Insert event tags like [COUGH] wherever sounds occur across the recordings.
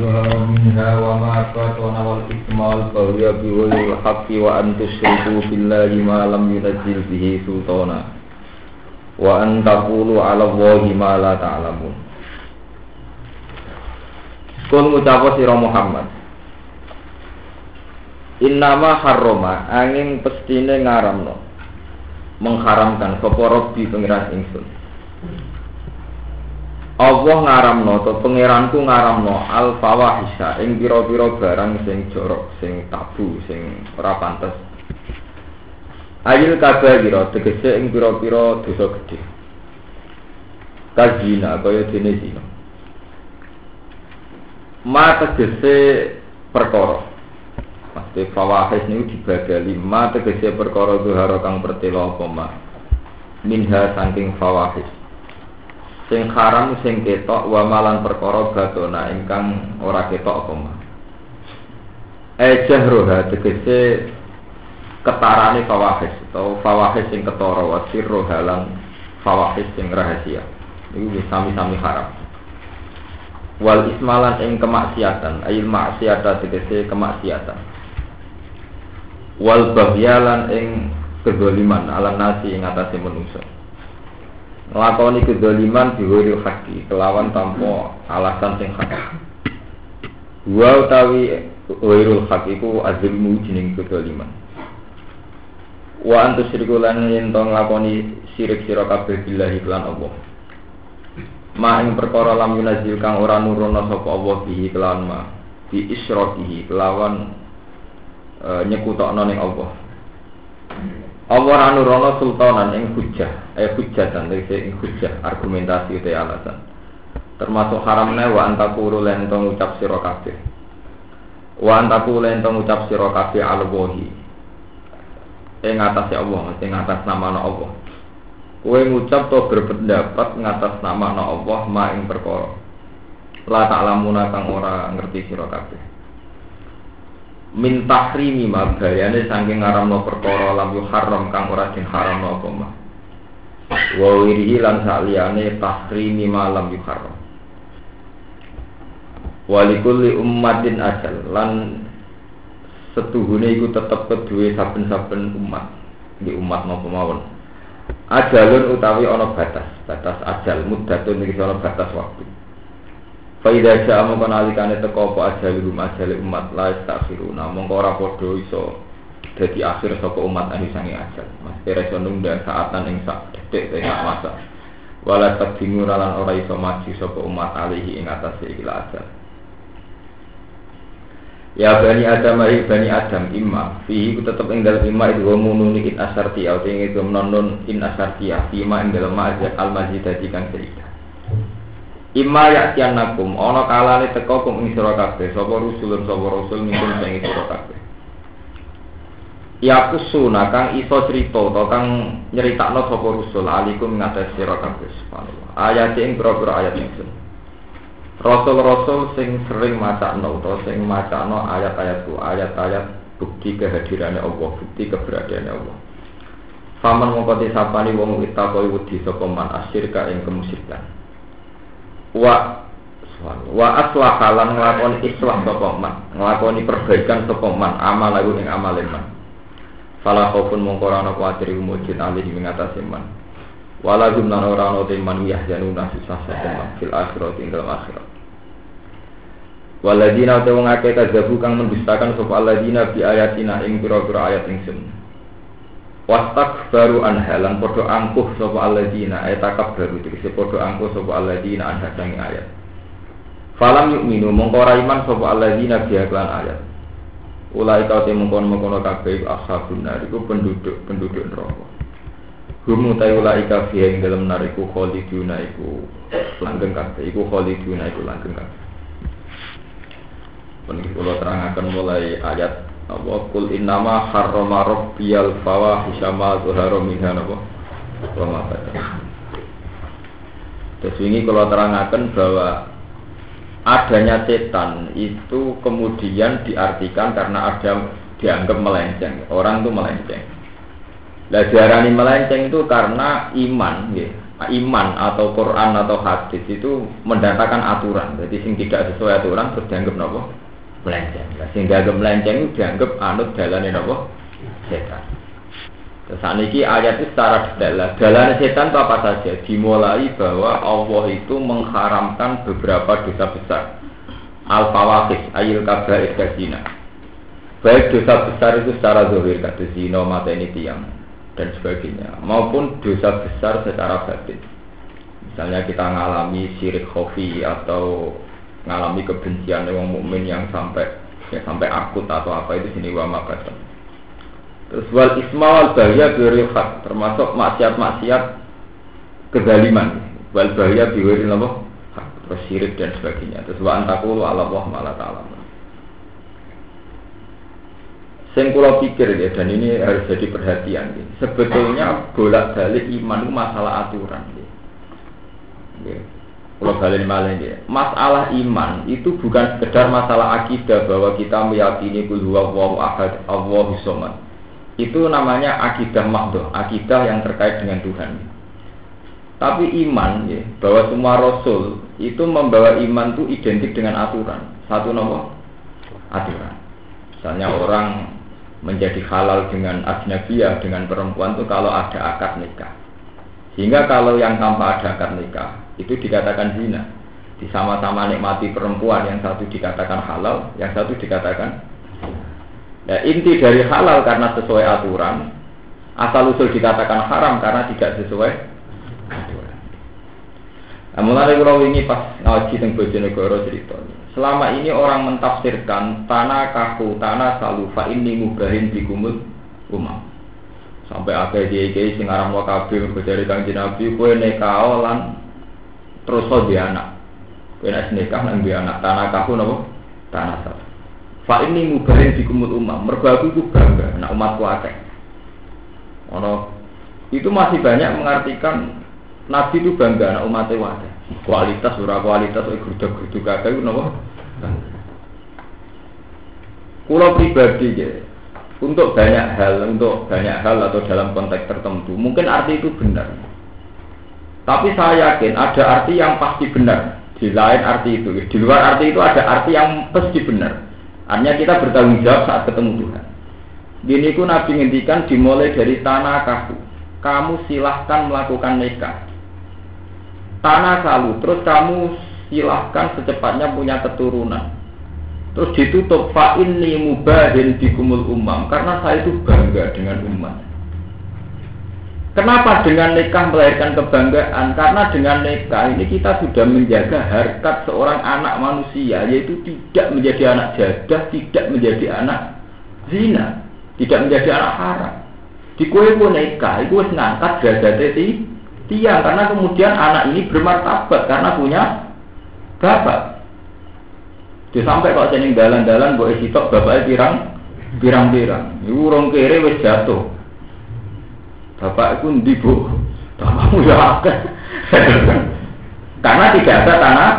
ظهر منها وما بطن والإثم والبغي بغير الحق وأن تشركوا بالله ما لم ينزل به سلطانا وأن تقولوا على الله ما لا تعلمون Kul ngucapa sira Muhammad Innama harroma angin pestine ngaramno mengharamkan sapa Rabbi pengiran ingsun Allah ngaramno atau pangeranku ngaramno al fawahisha ing pira-pira barang sing jorok, sing tabu, sing ora pantes. Ayil kabira tegese ing pira-pira dosa gedhe. Kajina kaya dene zina. Ma tegese perkara. Pasti fawahis niku dibagi lima tegese perkara zuhara kang pertelo apa ma. Minha saking fawahis sing haram sing ketok wa malan perkara batona ingkang ora ketok apa mah ejahroha tegese ketarane fawahis atau fawahis sing ketara wa sirroha lan fawahis sing rahasia. Iku sami-sami haram. Wal ismalan ing kemaksiatan ayil maksiata tegese kemaksiatan. Wal bahyalan ing kedoliman ala nasi ing atase manusia nglakoni kedzaliman diwiri haki kelawan tanpa alasan sing hak. Wa utawi wairul hak iku azilmu jeneng kedzaliman wa antus syiriku lan yen to nglakoni sirik sira kabeh billahi lan Allah. Ma ing perkara lam yunazil kang ora nurono sapa Allah bihi kelawan ma bi isrokihi kelawan e, nyekutokno ning Allah Allah anu rono sultanan ing hujah, eh hujah dan ing hujah argumentasi itu alasan. Termasuk haramnya wa antakuru lentong ucap sira kabeh. Wa antaku lentong ucap sira kabeh alwahi. Ing atase Allah, ing atas nama Allah. Kowe ngucap to berpendapat ngatas nama Allah ma ing perkara. La ta'lamuna kang ora ngerti sira kabeh min tahrimi ma bayane saking ngaramno perkara lam haram kang ora den haramno apa ma. Wa wirihi lan saliyane tahrimi ma lam yuharram. Walikulli ummatin ajal lan setuhune iku tetep kedue saben-saben umat. Di umat napa mawon? Ajalun utawi ana batas batas ajal muddatun iki ana batas waktu Faida ja'a mongko nalikane teko apa ajalul ajal umat la istakhiruna mongko ora padha iso dadi akhir saka umat anu sange ajal. Mas iso nunda saatan ing sak detik sak masa. Wala takdimu lan ora iso maju saka umat alihi ing atase ikila ajal. Ya bani Adam ay bani Adam imma fihi ku tetep ing dalem imma itu mununi in asarti au ing itu non in asarti ya imma ing dalem al majid dadi kang cerita. Ima ya kian nakum, ono kalane teko kum ing sira kabeh, sapa rusulun sapa rasul minkum sing sira kabeh. Ya kusuna kang iso cerita to kang nyeritakno sapa rusul alikum ngatas sira kabeh subhanallah. Ayat ing pira-pira ayat ingsun. Rasul-rasul sing sering macakno utawa sing macakno ayat-ayatku, ayat-ayat bukti kehadirannya Allah, bukti keberadaannya Allah. Faman mongko disapani wong itakoi wedi sapa man asyirka ing kemusyrikan wa wa aslah lan nglakoni islah sapa man. Nglakoni perbaikan sapa man. Amal lagu ing amale man. Fala khaufun mongko ora ana kuwatir mujud ali ing ngatasé man. Wala gumna ora ana te man yahzanuna susah sapa man fil akhirat ing dalam akhirat. Waladina te wong akeh kang mendustakan sapa aladina bi ayatina ing pira-pira ayat ingsun wastak baru anhalan podo angkuh sopo aladina ayat takab baru tegese podo angkuh sopo aladina anha sangi ayat. Falam yuk minu mongkora iman sopo aladina biaklan ayat. Ulai kau te mengkono mengkono kabeh ashabun nariku penduduk penduduk neraka. Hum utai ulai ka fiha ing dalam nariku khaliduna iku langgeng kabeh iku khaliduna iku langgeng kabeh. Penuh kalau terangkan mulai ayat apa kul innama harrama rabbiyal fawahisha ma zuhara minha napa wa Terus ini kalau terangkan bahwa adanya setan itu kemudian diartikan karena ada dianggap melenceng, orang itu melenceng. Lah diarani melenceng itu karena iman, ya. iman atau Quran atau hadis itu mendatangkan aturan. Jadi sing tidak sesuai aturan terus dianggap nopo melenceng. Nah, sing dianggap melenceng itu dianggap anut jalannya nopo setan. Terus ini ayat itu secara detail. Jalan setan itu apa saja? Dimulai bahwa Allah itu mengharamkan beberapa dosa besar. Al-Fawakis, Ayil Kabair, Gazina. Baik dosa besar itu secara zohir, kata zino, mata ini tiang dan sebagainya maupun dosa besar secara batin misalnya kita mengalami sirik khofi atau mengalami kebencian orang mukmin yang sampai ya sampai akut atau apa itu sini wa makasam terus wal isma wal bahaya birifat termasuk maksiat-maksiat kezaliman wal bahaya biwiri terus sirik dan sebagainya terus wa antakulu ala Allah malah ta'ala Sing kula pikir ya dan ini harus jadi perhatian. Ya. Sebetulnya bolak-balik iman itu masalah aturan. Ya. Ya. Kalau balik malah. Masalah iman itu bukan sekedar masalah akidah bahwa kita meyakini bahwa Allah ahad. Itu namanya akidah makdoh, akidah yang terkait dengan Tuhan. Tapi iman ya, bahwa semua rasul itu membawa iman itu identik dengan aturan. Satu nomor aturan. Misalnya orang menjadi halal dengan ajnabiyah dengan perempuan itu kalau ada akad nikah. Sehingga kalau yang tanpa ada akad nikah itu dikatakan zina. Disama-sama nikmati perempuan yang satu dikatakan halal, yang satu dikatakan Ya, inti dari halal karena sesuai aturan, asal usul dikatakan haram karena tidak sesuai aturan. Nah, mulai kalau ini pas ngaji tentang Bojonegoro cerita. Selama ini orang mentafsirkan tanah kaku, tanah salufa ini mubahin di kumul umam. Sampai akhir dia kiai sing aran wa kabeh dari Nabi kowe nekao terus di anak. Nek nikah lan di anak tanah kaku napa? Tanah salu. Fa ini mubahin di kumul umam. Mergo aku iku bangga nek umatku akeh. Ono itu masih banyak mengartikan Nabi itu bangga anak umatnya wadah kualitas ora kualitas kok grudu-grudu kakek itu napa Kulo pribadi ya, untuk banyak hal, untuk banyak hal atau dalam konteks tertentu, mungkin arti itu benar. Tapi saya yakin ada arti yang pasti benar di lain arti itu. Di luar arti itu ada arti yang pasti benar. Artinya kita bertanggung jawab saat ketemu Tuhan. Gini ku Nabi ngendikan dimulai dari tanah kaku. Kamu silahkan melakukan nikah tanah salu terus kamu silahkan secepatnya punya keturunan terus ditutup fa ini mubahin kumul umam karena saya itu bangga dengan umat Kenapa dengan nikah melahirkan kebanggaan? Karena dengan nikah ini kita sudah menjaga harkat seorang anak manusia, yaitu tidak menjadi anak jadah, tidak menjadi anak zina, tidak menjadi anak haram. Di kue pun nikah, itu ngangkat derajatnya tiang karena kemudian anak ini bermartabat karena punya bapak. Dia sampai kok jeneng dalan-dalan boleh sitok bapaknya pirang pirang-pirang. Ibu urung wis jatuh. Bapak itu ndi bu? Bapakmu ya Karena [LAUGHS] tidak ada tanah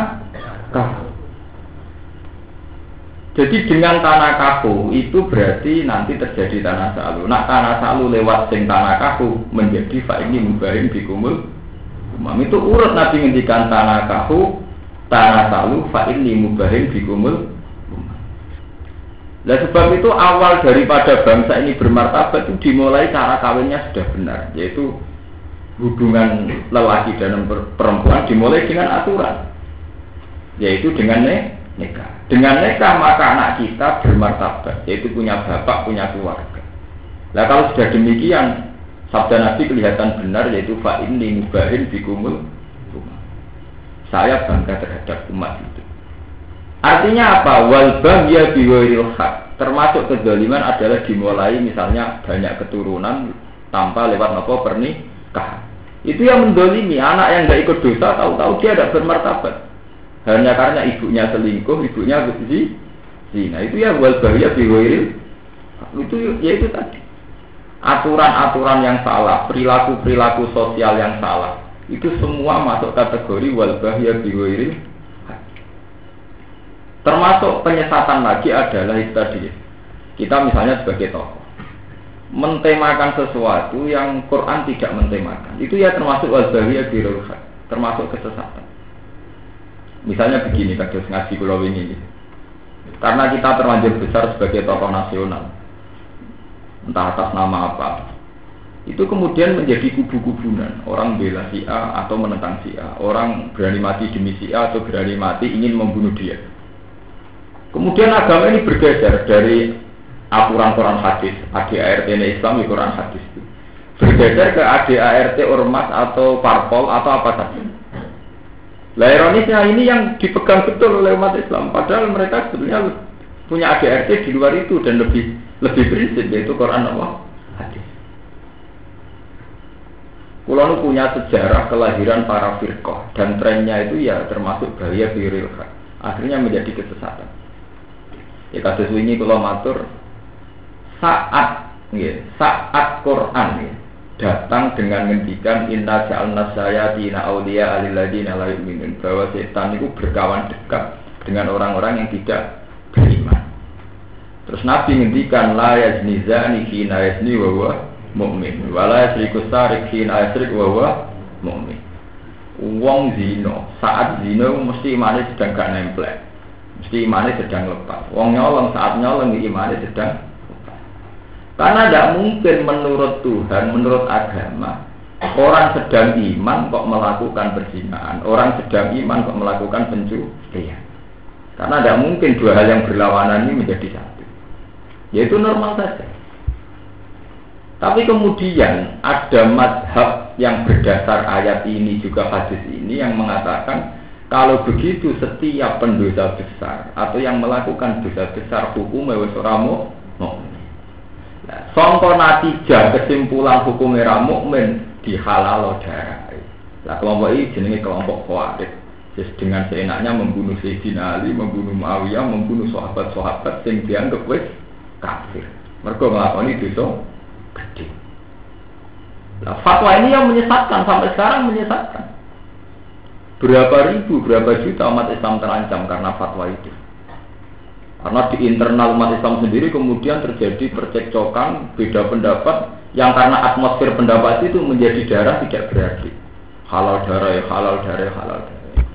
Jadi dengan tanah kaku itu berarti nanti terjadi tanah salu. Nah tanah salu lewat sing tanah kaku menjadi ini mubahin kumul. Umam itu urut nabi ngendikan tanah kaku, tanah salu ini mubahin kumul. Nah sebab itu awal daripada bangsa ini bermartabat itu dimulai cara kawinnya sudah benar, yaitu hubungan lelaki dan perempuan dimulai dengan aturan, yaitu dengan nikah. Dengan nikah maka anak kita bermartabat, yaitu punya bapak, punya keluarga. Nah kalau sudah demikian, sabda Nabi kelihatan benar yaitu fa ini mubahin bikumul saya bangga terhadap umat itu. Artinya apa? Wal bahya biwairil hak. Termasuk kezaliman adalah dimulai misalnya banyak keturunan tanpa lewat apa pernikahan. Itu yang mendolimi anak yang tidak ikut dosa tahu-tahu dia tidak bermartabat. Hanya karena ibunya selingkuh, ibunya bersih zina. Itu ya wal bahaya biwairil. Itu ya itu tadi. Aturan-aturan yang salah, perilaku-perilaku sosial yang salah. Itu semua masuk kategori wal bahaya biwairil. Termasuk penyesatan lagi adalah itu tadi. Kita misalnya sebagai tokoh. mentemakan sesuatu yang Quran tidak mentemakan. Itu ya termasuk wazahiyah birulhat, termasuk kesesatan. Misalnya begini, kados ngaji kulo ini. Karena kita terlanjur besar sebagai tokoh nasional, entah atas nama apa, itu kemudian menjadi kubu-kubunan. Orang bela si A atau menentang si A. Orang berani mati demi si A atau berani mati ingin membunuh dia. Kemudian agama ini bergeser dari aturan Quran hadis, ADART ini Islam di Quran hadis itu. Bergeser ke ADART ormas atau parpol atau apa saja. Lah ironisnya ini yang dipegang betul oleh umat Islam. Padahal mereka sebetulnya punya ADART di luar itu dan lebih lebih prinsip yaitu Quran Allah hadis. Kulo punya sejarah kelahiran para firqah dan trennya itu ya termasuk bahaya biril akhirnya menjadi kesesatan. Ya kasus ini kalau matur saat ya, saat Quran ya, datang dengan ngendikan inna ja'alna sayatina auliya alilladina la yu'minun. Bahwa setan itu berkawan dekat dengan orang-orang yang tidak beriman. Terus Nabi ngendikan la yazni zani hina yazni wa mukmin wala yasriku sarik hina yasrik wa huwa mukmin wong zino saat zino mesti imane sedang gak nempel mesti imane sedang lepas. Wong nyolong saat nyolong imane sedang karena tidak mungkin menurut Tuhan menurut agama orang sedang iman kok melakukan perzinahan orang sedang iman kok melakukan pencurian. Karena tidak mungkin dua hal yang berlawanan ini menjadi satu. Yaitu normal saja. Tapi kemudian ada madhab yang berdasar ayat ini juga hadis ini yang mengatakan kalau begitu setiap pendosa besar atau yang melakukan dosa besar hukum mewesramu mukmin. Nah, songko kesimpulan hukum mukmin dihalal darah. Nah, kelompok ini jenenge kelompok khawarij. Dengan seenaknya membunuh Sayyidina Ali, membunuh Muawiyah, membunuh sahabat-sahabat yang dianggap wis kafir. Mereka melakukan dosa gede. Nah, fatwa ini yang menyesatkan sampai sekarang menyesatkan. Berapa ribu, berapa juta umat Islam terancam karena fatwa itu. Karena di internal umat Islam sendiri kemudian terjadi percekcokan, beda pendapat, yang karena atmosfer pendapat itu menjadi darah tidak berarti. Halal darah ya halal darah ya halal darah.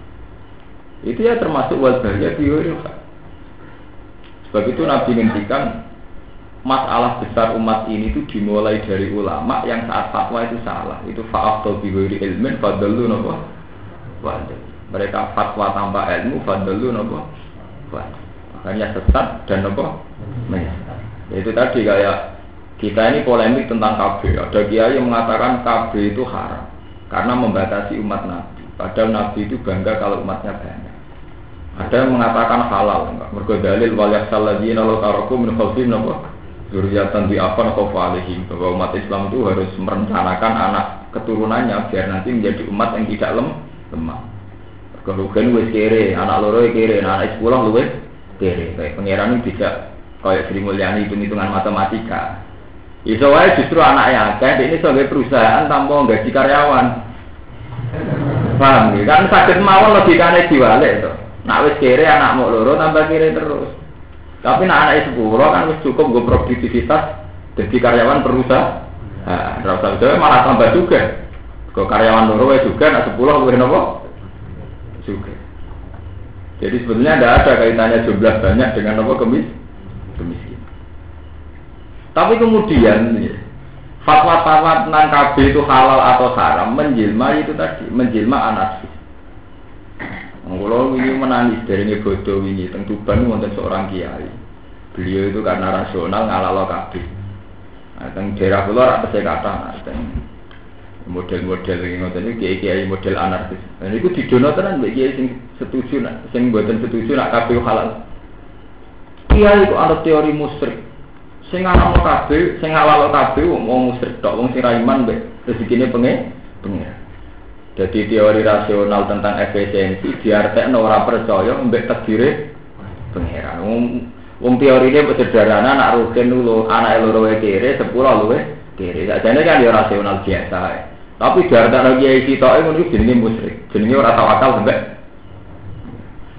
Itu ya termasuk wazahnya biori. Sebab itu Nabi ngendikan masalah besar umat ini itu dimulai dari ulama yang saat fatwa itu salah. Itu fa'afdol bihuri ilmin fadalu nopo Mereka fatwa tanpa ilmu fadalu nopo Makanya sesat dan nopo Itu tadi kayak kita ini polemik tentang KB. Ada kiai yang mengatakan KB itu haram karena membatasi umat Nabi. Padahal Nabi itu bangga kalau umatnya banyak. Ada yang mengatakan halal, enggak. Mergo dalil wal yaksal ladzina law taraku min khalfihim Zuriatan di apa alihim bahwa umat Islam itu harus merencanakan anak keturunannya biar nanti menjadi umat yang tidak lem lemah. Kerugian wes kere, anak loro kere, anak sepuluh luwe kere. Kayak pangeran ini tidak kayak Sri Mulyani hitung hitungan matematika. Iso wae justru anak yang akeh ini sebagai perusahaan tanpa gaji karyawan. Paham ya? Kan sakit mawon logikane diwale itu. Nak wis kere anak mau loro tambah kere terus. Tapi nak anak sepuluh kan harus cukup gue produktivitas jadi karyawan perusahaan. Nah, itu malah tambah juga. Ke karyawan loro juga nak sepuluh gue nopo juga. Jadi sebetulnya tidak ada kaitannya jumlah banyak dengan nopo kemis kemiskin. Tapi kemudian fatwa-fatwa tentang KB itu halal atau haram menjelma itu tadi menjelma anarkis. Kalau ini menangis dari ini bodoh ini, tentu ban wonten seorang kiai. Beliau itu karena rasional lo kabeh. Nah, daerah kula ora saya kata, nah, model-model ini ngoten iki kiai-kiai model anarkis. Dan itu didono tenan mbek kiai sing setuju nak sing setuju nak kabeh halal. Kiai itu ada teori musyrik. Sing ana kabeh, sing halal kabeh wong musyrik tok, wong sing ra iman mbek rezekine pengen. Jadi teori rasional tentang efisiensi diartekno ora percaya mbek takdire pangeran. Wong wong teorine sederhana anak rugen dulu, anak loro kere, sepuluh luwe kere. Sajane kan ya rasional biasa. Tapi diartekno kiai sitoke ngono iku jenenge musyrik. Jenenge ora tawakal mbek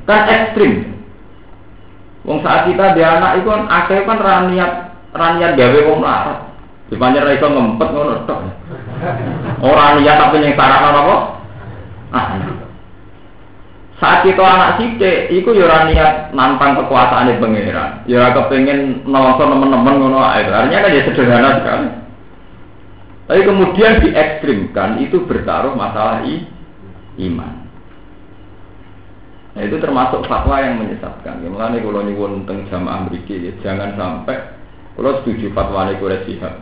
kan ekstrim. Wong saat kita dia anak itu kan akeh kan raniat raniat gawe wong larat. Sepanjang iso ngempet ngono tok. Ora niat tapi yang sarakno apa? Ah. Saat kita anak sidik, iku yo ora niat nantang kekuasaan pangeran. Ya ora kepengin nelongso teman-teman ngono ae. Artinya kan ya sederhana sekali. Tapi kemudian diekstrimkan itu bertaruh masalah i, iman. Nah itu termasuk fatwa yang menyesatkan. Ya, mulanya kalau nyuwun tentang jamaah mriki ya, jangan sampai kalau setuju fatwa Quraish Shihab.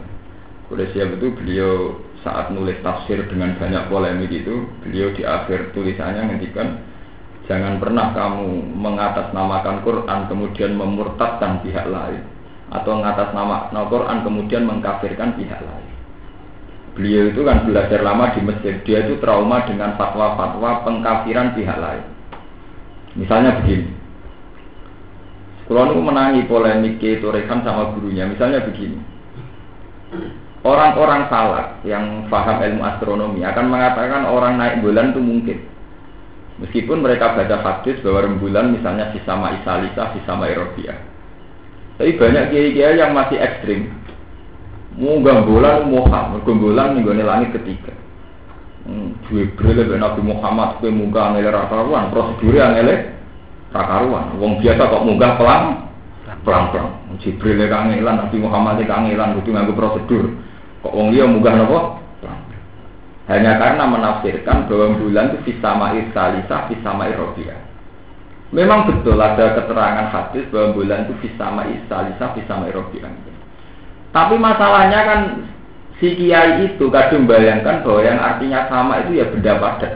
Quraish Shihab itu beliau saat nulis tafsir dengan banyak polemik itu, beliau di akhir tulisannya ngendikan Jangan pernah kamu mengatasnamakan Quran kemudian memurtadkan pihak lain atau mengatasnamakan Quran kemudian mengkafirkan pihak lain. Beliau itu kan belajar lama di Mesir, dia itu trauma dengan fatwa-fatwa pengkafiran pihak lain. Misalnya begini, kalau itu menangi polemik itu sama gurunya, misalnya begini, orang-orang salak yang paham ilmu astronomi akan mengatakan orang naik bulan itu mungkin. Meskipun mereka baca hadis bahwa rembulan misalnya sama Isalisa, sama Eropia. Tapi banyak kiai-kiai yang masih ekstrim. Munggah bulan moha, bulan nih langit ketiga. Hmm, Jibril lebih Nabi Muhammad kue munggah ngele rakaruan, prosedurnya ngele rakaruan. Wong biasa kok munggah pelang, pelang pelang. Jibril kangelan, Nabi Muhammad kangelan, itu nganggo prosedur. Kok wong dia munggah nopo? Hanya karena menafsirkan bahwa bulan itu fisama irsalisa, fisama irobia. Memang betul ada keterangan hadis bahwa bulan itu fisama irsalisa, fisama irobia. Tapi masalahnya kan si kiai itu kadang bayangkan bahwa yang artinya sama itu ya benda padat.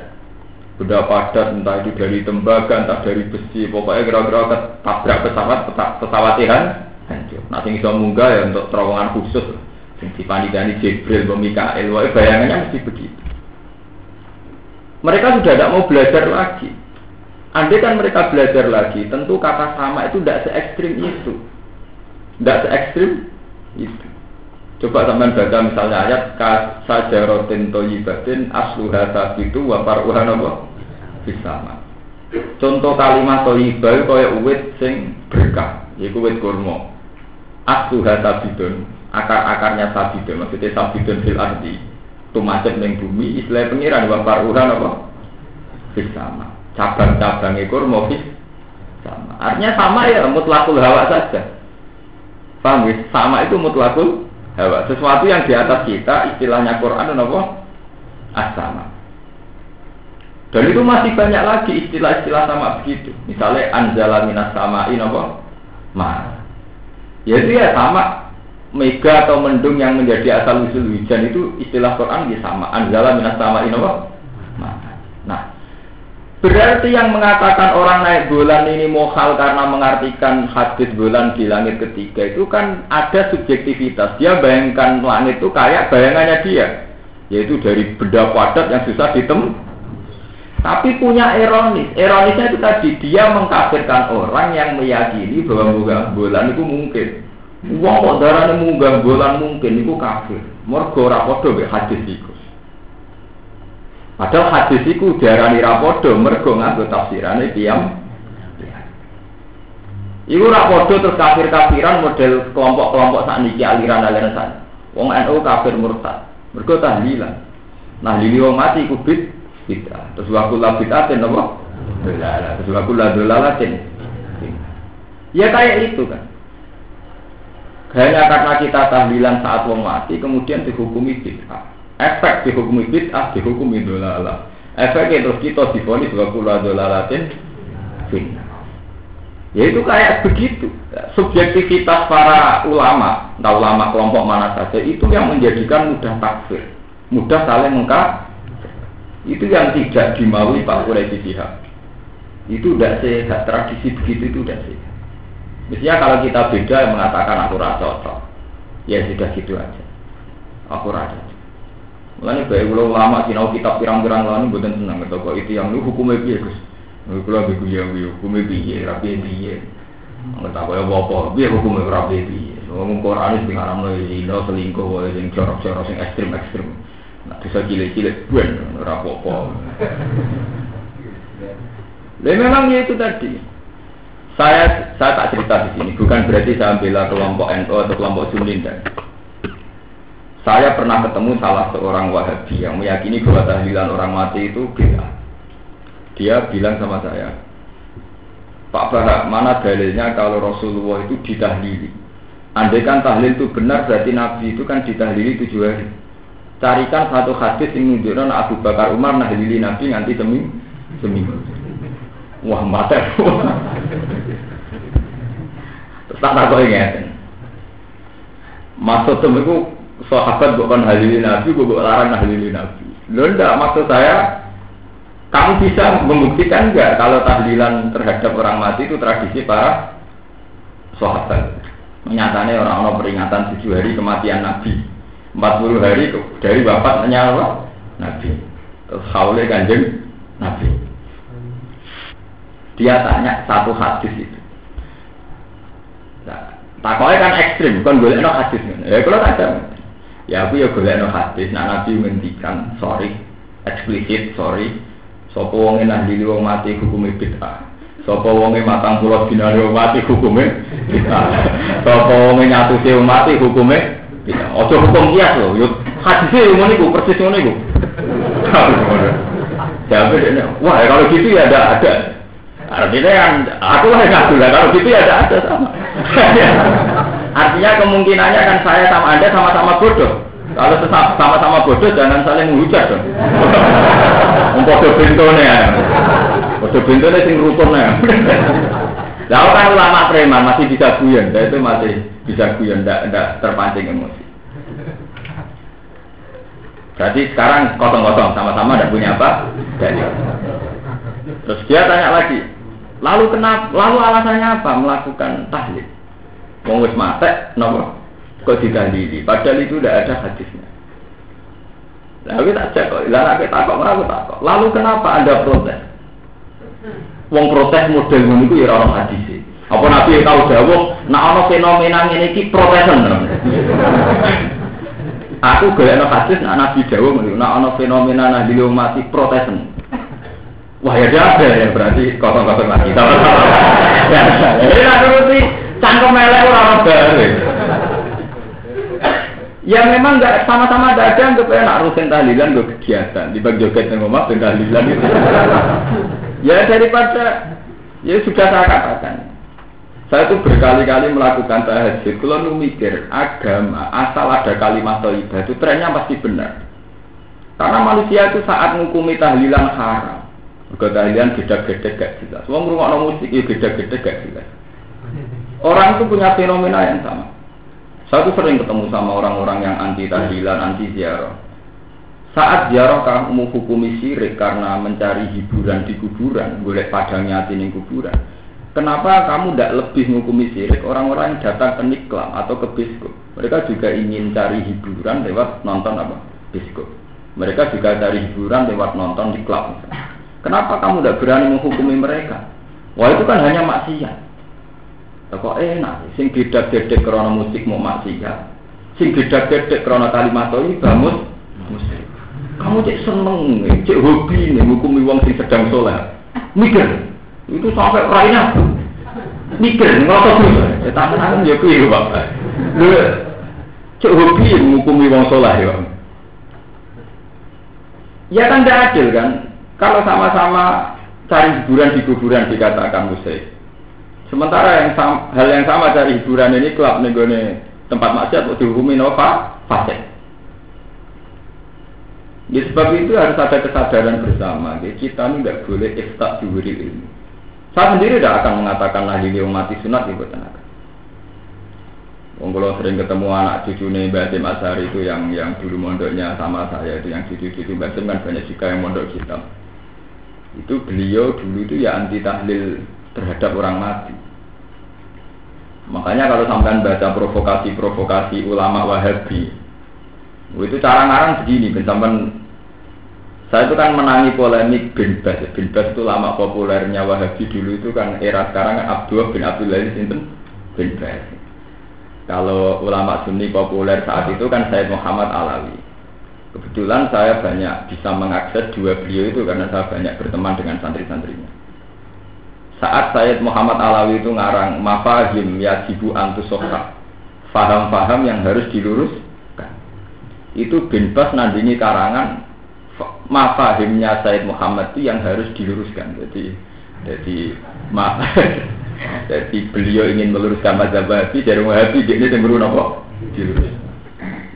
Benda padat entah itu dari tembaga, entah dari besi, pokoknya kira-kira tabrak pesawat, pesawat ihan hancur. Nah, bisa munggah ya untuk terowongan khusus. Sing dipandingani Jibril, Mikael, bayangannya mesti begitu. Mereka sudah tidak mau belajar lagi. Andai kan mereka belajar lagi, tentu kata sama itu tidak se ekstrim itu. Tidak se ekstrim itu. Coba teman baca misalnya ayat kasajaratin toyibatin asluha sabitu wa faruha napa? Bisama. Contoh kalimat toyibah kaya uwit sing berkah, yaiku uwit kurma. Asluha sabidun, akar-akarnya sabidun, maksudnya sabidun fil ardi. Tumajet ning bumi istilah pengiran wa faruhan apa fis sama cabang-cabang ekor mau fis. Sama. Artinya sama ya mutlakul hawa saja paham ya? sama itu mutlakul hawa. Sesuatu yang di atas kita istilahnya Quran dan apa? Asama dan itu masih banyak lagi istilah-istilah sama begitu. Misalnya anjala minas samain apa? Ma. Ya itu ya sama. Mega atau mendung yang menjadi asal usul hujan itu istilah Quran di sama. Anjala minas sama inowa nah berarti yang mengatakan orang naik bulan ini mohal karena mengartikan hadis bulan di langit ketiga itu kan ada subjektivitas dia bayangkan langit itu kayak bayangannya dia yaitu dari benda padat yang susah ditem tapi punya ironis ironisnya itu tadi dia mengkafirkan orang yang meyakini bahwa bulan itu mungkin Wong kok darane munggah bulan mungkin iku kafir. Mergo ora padha mek hadis iku. Padahal hadis iku diarani ra padha mergo nganggo tafsirane tiyang Iku ora padha terus kafir-kafiran model kelompok-kelompok sakniki aliran-aliran sak. Wong NU kafir murtad. Mergo tahlilan. Nah, lili wong mati iku bid bid'ah. Terus waktu la bid'atin apa? Terus waktu la dolalatin. Ya kayak itu kan. Hanya karena kita tahlilan saat wong mati, kemudian dihukumi bid'ah. Efek dihukumi bid'ah, dihukumi dolalah. Efeknya terus kita difonis wa kula dolalatin finna. Ya itu kayak begitu. Subjektivitas para ulama, entah ulama kelompok mana saja, itu yang menjadikan mudah takfir. Mudah saling mengkaf. Itu yang tidak dimaui Pak Quraisy Sihab. Itu tidak sehat. Tradisi begitu itu tidak sehat. Mestinya kalau kita beda mengatakan aku rasa cocok, ya sudah gitu aja. Aku rasa. Mulanya baik ulo lama sinau kitab pirang-pirang lalu bukan senang atau kok itu yang lu hukumnya biar gus. Kalau begitu ya hukumnya biar rapi. Nggak tahu ya apa biar hukumnya rapi biar. Ngomong Quran itu ngaram lo zina selingkuh, yang corok-corok, yang ekstrim-ekstrim. Nah bisa cilik-cilik, bukan rapopo. Lah memang itu tadi. Saya saya tak cerita di sini, bukan berarti saya bela kelompok NU atau kelompok Sunni dan Saya pernah ketemu salah seorang Wahabi yang meyakini bahwa tahlilan orang mati itu beda. Dia bilang sama saya, Pak Bahak, mana dalilnya kalau Rasulullah itu ditahlili? Andai kan tahlil itu benar, berarti Nabi itu kan ditahlili tujuh hari. Carikan satu hadis yang menunjukkan Abu Bakar Umar nahlili Nabi nanti seminggu. seminggu. Wah, mata. Terus [LAUGHS] tak tahu ini. Maksud itu sahabat bukan halili Nabi, bukan larang halili Nabi. Lo enggak maksud saya kamu bisa membuktikan enggak kalau tahlilan terhadap orang mati itu tradisi para sahabat. Menyatakan orang-orang peringatan tujuh hari kematian Nabi. 40 hari dari bapak nyawa Nabi. Haule kanjeng Nabi. Dia tanya satu hadis itu. Nah, takoi kan ekstrim, bukan boleh no hadis. Ya kalau tak Ya aku ya boleh no hadis. Nah Nabi menghentikan, sorry, eksplisit, sorry. Sopo wonge nahdili wong mati hukumnya bid'ah. Sopo wonge matang pulau dinari wong mati hukumnya bid'ah. Sopo wonge nyatusi wong mati hukumnya bid'ah. Ojo hukum kias loh. Yuk hadisnya yang niku persis ngono niku. Jadi, wah kalau gitu ya ada ada. Artinya yang aku lah yang ngaku lah. Kalau gitu ya ada ada sama. Artinya kemungkinannya kan saya sama anda sama-sama bodoh. Kalau sama-sama bodoh jangan saling menghujat dong. [LAUGHS] Podo bintone ya. Podo bintone sing rukun ya. [LAUGHS] Lalu kan ulama preman masih bisa guyon, saya itu masih bisa guyon, tidak terpancing emosi. Jadi sekarang kosong-kosong, sama-sama tidak punya apa? Jadi. Terus dia tanya lagi, lalu kenapa? Lalu alasannya apa melakukan tahlil? Mau wis mate, nopo? Kok ditahlili? Padahal itu tidak ada hadisnya. Lalu tak cek kok, lalu kita takut, aku takut. Lalu kenapa anda protes? Wong protes model ngono iku ya ora hadis. Apa Nabi tahu dawuh, nak ana fenomena ngene iki protesen. Aku golekno hadis nak Nabi dawuh ngono, nak ana fenomena nah di mati protesen. Wah ya ada ya berarti kosong-kosong lagi. [LAUGHS] ya, ini nak nuruti cangkem melek ora ono Ya memang nggak sama-sama ada ada anggap ya nak rutin tahlilan gue kegiatan di bagi joget yang ngomong tahlilan itu. ya daripada ya sudah saya katakan. Saya itu berkali-kali melakukan tahajud. Kalau nu mikir agama asal ada kalimat thayyibah itu trennya pasti benar. Karena manusia itu saat menghukumi tahlilan haram. Juga tahlilan gede-gede gak jelas. Wong ngrungokno musik ya gede-gede gak jelas. Orang itu punya fenomena yang sama. Saya tuh sering ketemu sama orang-orang yang anti tahlilan, anti ziarah. Saat ziarah kamu hukumi syirik karena mencari hiburan di kuburan, boleh padangnya hati di kuburan. Kenapa kamu tidak lebih menghukumi syirik orang-orang yang datang ke niklam atau ke biskop? Mereka juga ingin cari hiburan lewat nonton apa? Biskop. Mereka juga cari hiburan lewat nonton di klub. Kenapa kamu tidak berani menghukumi mereka? Wah itu kan hanya maksiat. Kok enak, sing gedak-gedek karena musik mau maksiat. Sing gedak-gedek karena kalimat ini bamus musik. Kamu cek seneng, cek hobi nih ngukumi wong sing sedang soleh. Mikir, itu sampai raina. Mikir, ngotot terus. Ya tangan ya kuwi Bapak. Cek hobi ngukumi wong soleh ya. Ya kan tidak adil kan? Kalau sama-sama cari hiburan di kuburan dikatakan musik. Sementara yang sama, hal yang sama dari hiburan ini klub nih tempat maksiat untuk dihukumi nova fasik. Ya sebab itu harus ada kesadaran bersama. Ya, kita ini tidak boleh iftak diwiri ilmu. Saya sendiri tidak akan mengatakan lah ini mati sunat ibu tenaga. Wong kalau sering ketemu anak cucu nih Basim Asari itu yang yang dulu mondoknya sama saya itu yang cucu-cucu Basim kan banyak juga yang mondok kita. Itu beliau dulu itu ya anti tahlil terhadap orang mati. Makanya kalau sampai baca provokasi-provokasi ulama Wahabi, itu cara ngarang begini, sampai saya itu kan menangi polemik bin Bas. Bin Bas itu lama populernya Wahabi dulu itu kan era sekarang kan Abdullah bin Abdullah Sinten bin Bas. Kalau ulama Sunni populer saat itu kan Said Muhammad Alawi. Kebetulan saya banyak bisa mengakses dua beliau itu karena saya banyak berteman dengan santri-santrinya. Saat Sayyid Muhammad Alawi itu ngarang mafahim yajibu antusoka faham-faham yang harus diluruskan. itu bin Bas nandingi karangan mafahimnya Said Muhammad itu yang harus diluruskan. Jadi jadi ma [LAUGHS] jadi beliau ingin meluruskan mazhab Wahabi dari Wahabi dia ini cenderung apa? Dilurus.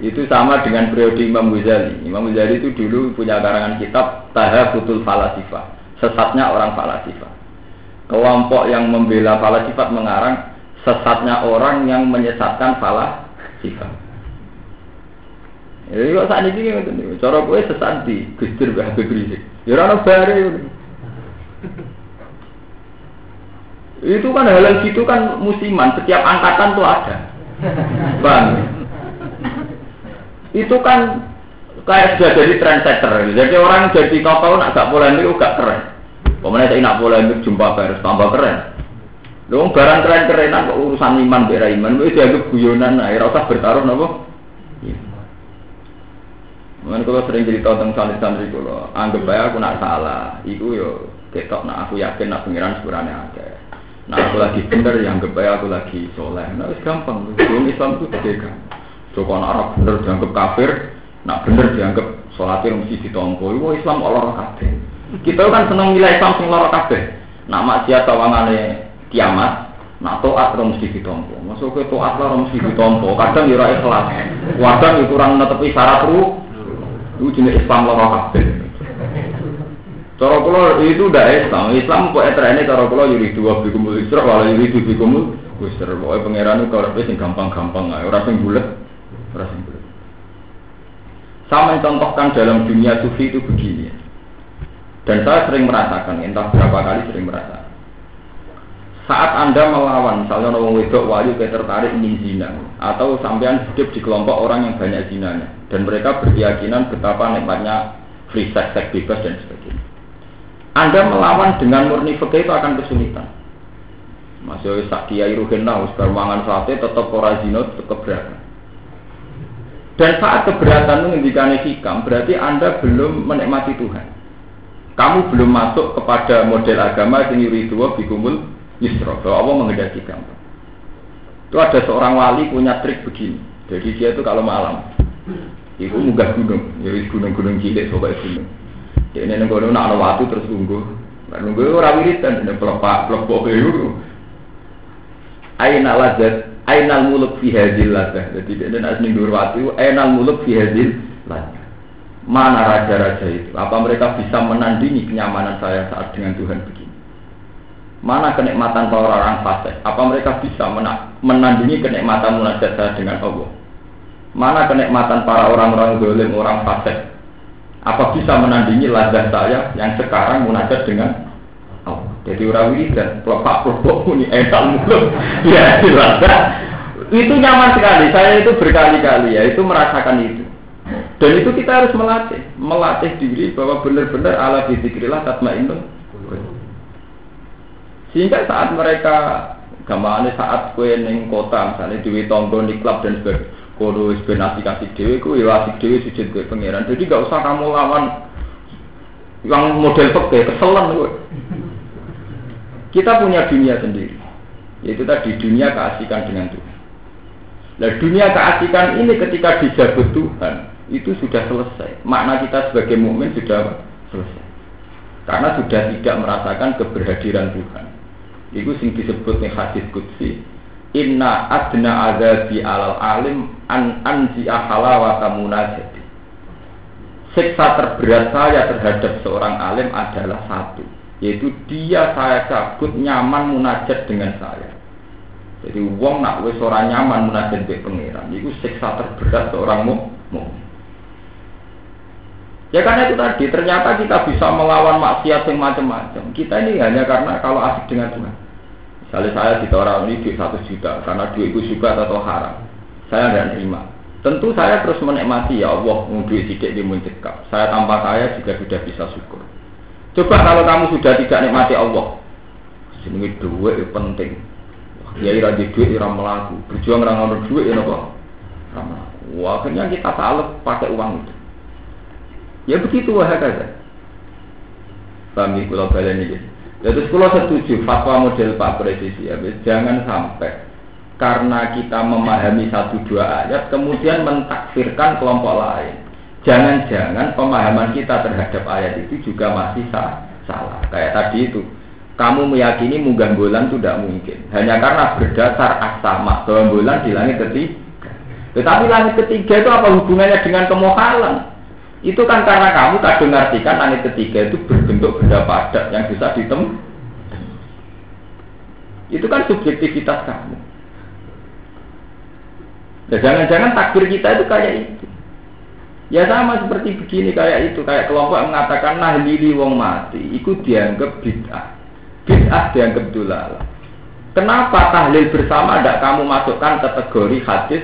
Itu sama dengan periode Imam Ghazali. Imam Ghazali itu dulu punya karangan kitab Tahafutul Falasifah, sesatnya orang falasifah. Kelompok yang membela falasifat mengarang sesatnya orang yang menyesatkan falasifah. Ya kok saat ini ngoten niku. Cara kowe sesat di Gusdur Mbah Habib Rizik. Ya ora ono bare. Itu kan hal gitu kan musiman, setiap angkatan tuh ada. Bang. Itu kan kayak sudah jadi trendsetter. Jadi orang jadi kau nak gak polemik gak keren. Pemenang saya nak polemik jumpa pers tambah keren. Lu barang keren-kerenan kok urusan iman bera iman, itu dianggap guyonan, nah, rasa bertaruh nopo. Mungkin kalau sering cerita tentang santri-santri kalau anggap baik aku nak salah, itu yo ketok nak aku yakin nak pengiran sebenarnya ada. Nah aku lagi bener yang anggap aku lagi soleh. Nah itu gampang, belum Islam itu beda. Coba nak Arab bener dianggap kafir, nak bener dianggap sholatnya mesti ditompo. Itu Islam Allah kabeh. Kita kan seneng nilai Islam sing loro kabeh. Nak maksiat tawangane kiamat, nak toat ora mesti ditompo. Masuk ke toat ora mesti ditompo. Kadang ya ora ikhlas. Kadang ya kurang netepi syarat ru itu jenis Islam loro kabeh. Cara kula itu udah Islam. Islam kok etrene cara kula yuri dua bikumul isra wala yuri dua bikumul wisra. Pokoke pangeran itu kalau sing gampang-gampang ae, ora sing bulet, ora sing bulet. Sama contohkan dalam dunia sufi itu begini. Dan saya sering merasakan, entah berapa kali sering merasakan. Saat Anda melawan, misalnya orang wedok wali kayak tertarik ingin zina, atau sampean hidup di kelompok orang yang banyak zinanya, dan mereka berkeyakinan betapa nikmatnya free sex, seks bebas dan sebagainya. Anda melawan dengan murni fakih itu akan kesulitan. Masih sak kiai ruhena, usbar mangan sate, tetap ora zina, tetap keberatan. Dan saat keberatan itu ngendikane hikam, berarti Anda belum menikmati Tuhan. Kamu belum masuk kepada model agama yang yuridu bikumul Yusro, bahwa Allah mengendaki gampang. Itu ada seorang wali punya trik begini. Jadi dia itu kalau malam, itu munggah gunung, jadi gunung-gunung cilik, sobat gunung. Jadi ini gunung nak ada waktu terus tunggu. Nunggu orang wiridan, ini pelepak, pelepok itu. Aina lazat, ainal muluk fi hadil lazat. Jadi ini nak seminggu waktu, ainal muluk fi hadil lazat. Mana raja-raja itu? Apa mereka bisa menandingi kenyamanan saya saat dengan Tuhan begini? Mana kenikmatan para orang fasik? Apa mereka bisa menandingi kenikmatan munajat saya dengan Allah? Mana kenikmatan para orang-orang dolim, orang fasik? Apa bisa menandingi lazat saya yang sekarang munajat dengan Allah? Jadi orang dan pelopak pelopak ini etal mulut, [LAUGHS] ya. Itu nyaman sekali. Saya itu berkali-kali ya itu merasakan itu. Dan itu kita harus melatih, melatih diri bahwa benar-benar Allah tatma tatmainnul sehingga saat mereka gamane saat kue neng kota misalnya di tonggo di klub dan sebagainya kodo ben kasih dewi ku ya dewi sujud ke pangeran. Jadi gak usah kamu lawan yang model peke keselan gue kita punya dunia sendiri yaitu tadi dunia keasikan dengan Tuhan. Nah dunia keasikan ini ketika dijabut Tuhan itu sudah selesai makna kita sebagai mukmin sudah selesai karena sudah tidak merasakan keberhadiran Tuhan Iku sing disebut nih hadis kutsi. Inna adna azabi alal alim an ahala wa munajati. Siksa terberat saya terhadap seorang alim adalah satu, yaitu dia saya cabut nyaman munajat dengan saya. Jadi uang nak wes orang nyaman munajat dengan pangeran, itu siksa terberat seorang mukmin. Ya karena itu tadi, ternyata kita bisa melawan maksiat yang macam-macam. Kita ini hanya karena kalau asik dengan Tuhan. Misalnya saya orang ini duit satu juta karena duit itu juga atau haram. Saya tidak terima. Tentu saya terus menikmati ya Allah, duit tidak dimuncikkan. Saya tanpa kaya juga sudah bisa syukur. Coba kalau kamu sudah tidak nikmati Allah, sini duit penting. Ya ira di duit ira melaku, berjuang orang duit ya apa? Wah, akhirnya kita salah pakai uang itu. Ya begitu wah kata. Kami kalau kalian ini. Jadi sekolah setuju fatwa model Pak Presiden ya, jangan sampai karena kita memahami satu dua ayat kemudian mentakfirkan kelompok lain. Jangan-jangan pemahaman kita terhadap ayat itu juga masih salah. Kayak tadi itu, kamu meyakini munggah bulan itu tidak mungkin. Hanya karena berdasar asama bahwa bulan di langit ketiga. Tetapi langit ketiga itu apa hubungannya dengan kemohalan? Itu kan karena kamu tak dengarkan langit ketiga itu berbentuk benda padat yang bisa ditem. Itu kan subjektivitas kamu. Ya jangan-jangan takbir kita itu kayak itu. Ya sama seperti begini kayak itu, kayak kelompok yang mengatakan nahlili wong mati, itu dianggap bid'ah. Bid'ah dianggap dulala. Kenapa tahlil bersama tidak kamu masukkan kategori hadis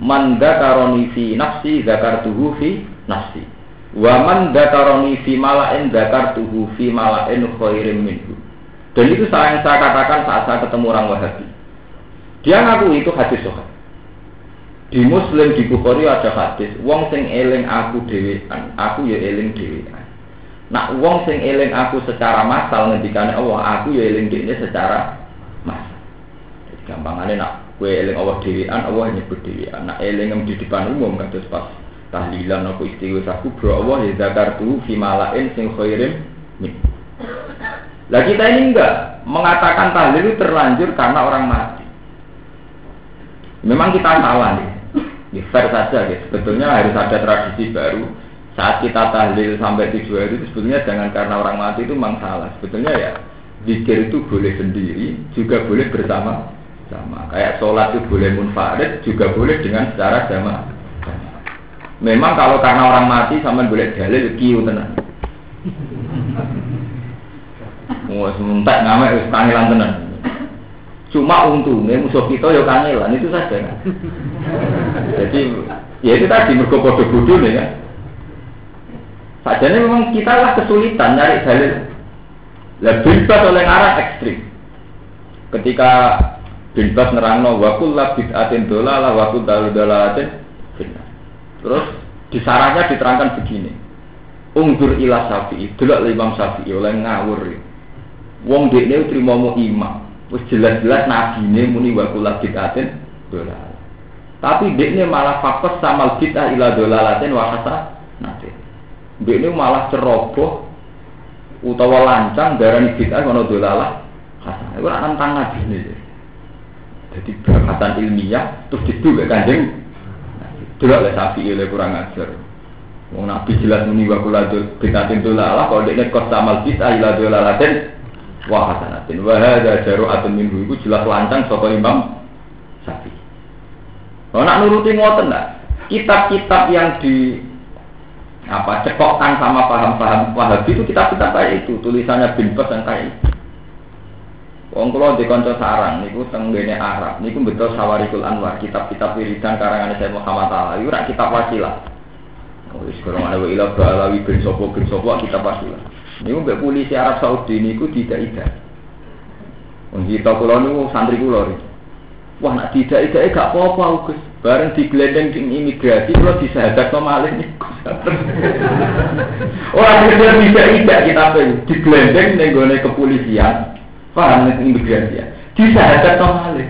manda karoni nafsi fi nafsi wa man karoni fi malain tuhu fi malain khairim minhu dan itu saya yang saya katakan saat saya ketemu orang Wahabi dia ngaku itu hadis sohat di Muslim di Bukhari ada hadis, wong sing eling aku dhewean, aku ya eling dhewean. Nak wong sing eling aku secara massal ngendikane Allah, aku ya eling dhewe secara massal. Gampangane nak kowe eling Allah dhewean, Allah nyebut dhewean. Nak eling di depan umum kados pas tahlilan aku istighfar aku bro Allah ya zakartu fi malain sing khairim min. Lah kita ini enggak mengatakan tahlil itu terlanjur karena orang mati. Memang kita salah nih. Ya, fair saja gitu. Sebetulnya harus ada tradisi baru. Saat kita tahlil sampai tujuh hari itu sebetulnya jangan karena orang mati itu memang salah. Sebetulnya ya zikir itu boleh sendiri, juga boleh bersama sama. Kayak sholat itu boleh munfarid, juga boleh dengan secara jamaah. Memang kalau karena orang mati sama boleh dalil kiu tenang. Mau sementak ngamek wis kangelan tenan. Cuma untungnya musuh kita ya kangelan itu saja. Jadi ya itu tadi mergo bodoh nih ya. Sajane memang kita lah kesulitan nyari dalil. Lah bebas oleh arah ekstrim. Ketika bebas nerangno wakul lah bid'atin lah wakul dalu dolalatin Terus di sarahnya diterangkan begini. Ungdur ila sapi, delok Imam Syafi'i oleh ngawur. Wong dekne trimo imam. Wis jelas-jelas nabi ini muni wa kula bid'atin dolal. Tapi dekne malah fokus sama bid'ah ila dolalatin wa nanti. Dekne malah ceroboh utawa lancang darani bid'ah kono dolalah hasan. Iku nantang nabi. Jadi berkatan ilmiah terus gak kanjeng Delok oleh sapi oleh kurang ajar. Wong nabi jelas muni wa kula bid'atin dolalah kalau dekne kos sama bid'ah ila dolalatin wa hasanatin wa hadza jaru'atun minhu iku jelas lancang saka Imam Syafi'i. Kalau nak nuruti ngoten lah, kitab-kitab yang di apa cekokkan sama paham-paham Wahabi itu kitab-kitab kayak itu, tulisannya bin Bas yang kayak itu. Wong kula di kanca sarang niku teng ngene Arab niku betul Sawarikul Anwar, kitab-kitab wiridan karangan saya Muhammad Allah. Iku rak kitab wasilah. Oh, wis kurang ana ila balawi bin sapa bin sapa kitab wasilah. Ini mbak polisi Arab Saudi ini ku tidak tidak. Kita pulau ini santri pulau ini. Wah nak tidak tidak gak apa-apa Gus. Bareng digelendeng di imigrasi kalau disahadat sama malih nih. [LAUGHS] Orang tidak tidak kita digelendeng nenggone kepolisian. Paham nih imigrasi ya. Disahadat sama malih.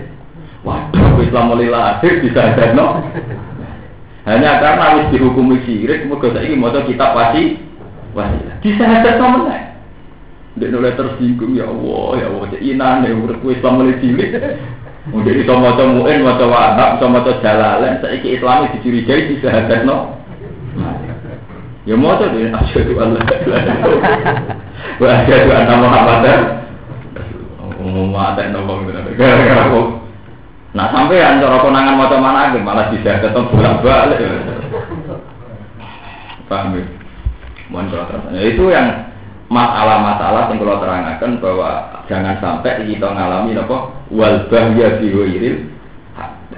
Waduh, Islam mulai lahir disahadat no. Hanya karena harus dihukumi sirik, mereka saya mau kita pasti Wah, bisa ada sama lah. Dia mulai tersinggung ya Allah, ya Allah, cek inan ya urip Islam mulai cilik. Udah itu maca muin, maca wahab, sama maca jalalain, saiki Islam dicurigai bisa ada no. Ya mau tuh dia asyhadu an la ilaha Wah, asyhadu anna Muhammadar Ada nopo gara-gara kok. Nah sampai yang cara konangan maca mana malah bisa ketemu bolak-balik. Paham ya? Mohon ya, itu yang masalah-masalah yang kalau terangkan bahwa jangan sampai kita ngalami apa? Wal bahya biwiril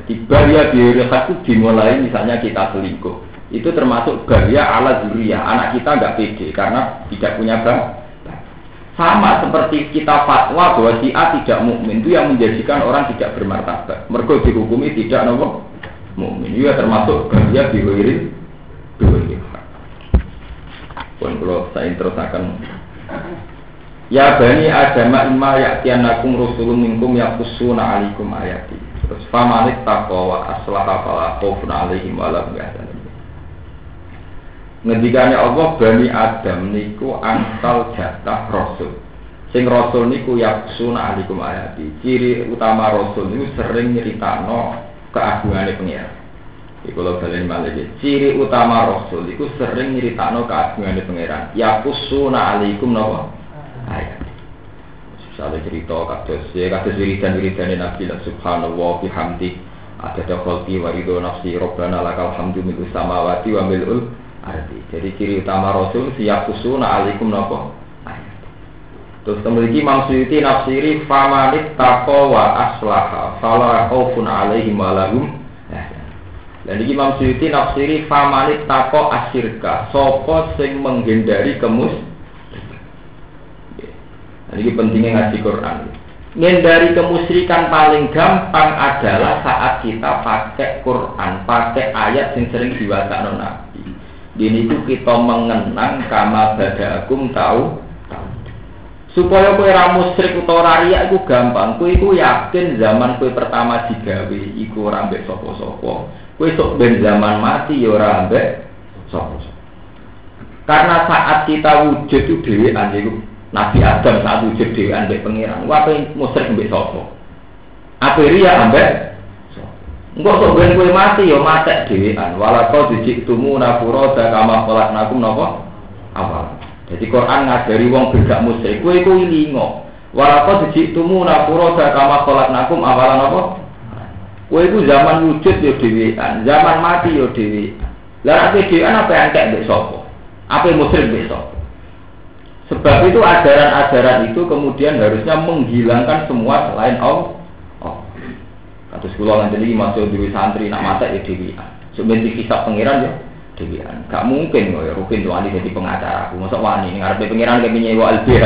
jadi bahya biwiril itu dimulai misalnya kita selingkuh. Itu termasuk bahaya ala zuriyah. Anak kita nggak pede karena tidak punya bang sama seperti kita fatwa bahwa si A tidak mukmin itu yang menjadikan orang tidak bermartabat. Mereka dihukumi tidak nopo? Mukmin. Itu termasuk bahaya biwiril biwiril pun kalau saya terus akan Ya bani Adam imma ya'tiyanakum rusulun minkum yaqussuna alikum ayati. Terus famanik takwa wa aslaha fala khaufun alaihim wa. Ngendikane Allah Bani Adam niku angsal jatah rasul. Sing rasul niku yaksuna alikum ayati. Ciri utama rasul niku sering nyeritakno keagungane pengiran. Iku kalau kalian balik ciri utama Rasul itu sering nyeritakno keagungan di pangeran. Ya kusuna alaikum nawa ayat. Misalnya cerita kados ya kados wiridan wiridan Nabi lah Subhanallah bihamdi ada dakhalti warido nafsi robbana lakal hamdu milu samawati wa milul ardi. Jadi ciri utama Rasul siap kusuna nawa ayat. Terus memiliki Imam nafsiri famanit taqwa aslaha fala khaufun alaihim walahum dan ini Imam Suyuti nafsiri famanit tako asirka Sopo sing menghindari kemus Dan ini pentingnya ngaji Quran. Menghindari kemusyrikan paling gampang adalah saat kita pakai Quran Pakai ayat yang sering diwasa Nabi Ini itu kita mengenang kama badakum tahu supaya kue ra musyrik utawa ria iku gampang kue iku yakin zaman kue pertama digawe iku ora mbek sapa-sapa Kue sok ben zaman mati ya ora ambek sapa. Karena saat kita wujud itu dhewean iku Nabi Adam saat wujud dhewean ambek pangeran. Wae musyrik ambek sapa? Apa riya ambek Engkau sok ben kue mati ya matek dhewean. Walaqad jiktumu nafuroda kama khalaqnakum napa? Awal. Jadi Quran ngajari wong bergak musyrik kue iku ilingo. Walaqad jiktumu nafuroda kama khalaqnakum awalan apa? Kowe iku zaman wujud ya dhewean, zaman mati ya dhewean. Lah nek dhewean apa kayak mbek sapa? Apa musyrik mbek sapa? Sebab itu ajaran-ajaran itu kemudian harusnya menghilangkan semua selain Allah. Sekolah nanti lagi masuk di santri nak mata ya dhewean. Sebenarnya kisah pangeran ya dhewean. Gak mungkin kok ya Rukin tuh jadi pengacara. Aku masuk wani ngarepe pangeran kayak nyewa LBH.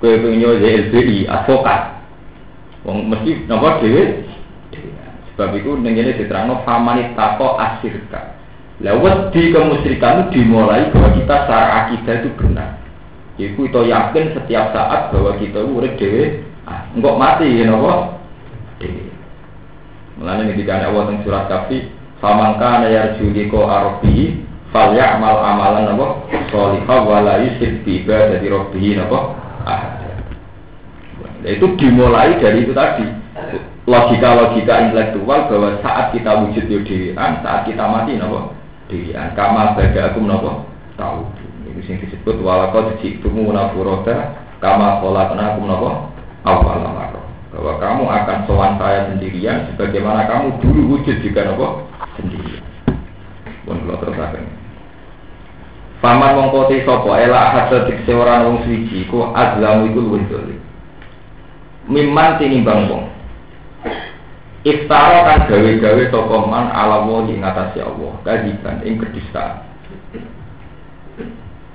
Kowe pengen nyewa LBI advokat. Wong mesti napa dhewe Sebab itu ini diterangkan famanit tako asirka. Lewat di kemusyrikan dimulai bahwa kita secara akidah itu benar. Iku itu yakin setiap saat bahwa kita urip dewe, ah, enggak mati ya nopo dewe. Mulanya ketika Allah surat kafi, famangka nayar juli ko arobi, fal amal amalan nopo solihah wala yusib tiba dari robihi nopo ah. Itu dimulai dari itu tadi logika-logika intelektual bahwa saat kita wujud di dewan, saat kita mati nopo dewan. Kama baga aku nopo tahu. Ini sing disebut walakau jitumu nafuroda kama kolatna aku nopo awal. Bahwa kamu akan sowan saya sendirian, sebagaimana kamu dulu wujud juga nopo sendirian. Pun kalau terus Paman mongkoti sopo ela hadza dikse orang wong suci ku azlamu iku luwih dolim. Miman tinimbang wong Iftara kan gawe-gawe sapa man ala wali ngatasi Allah, kadiban ing kedustaan.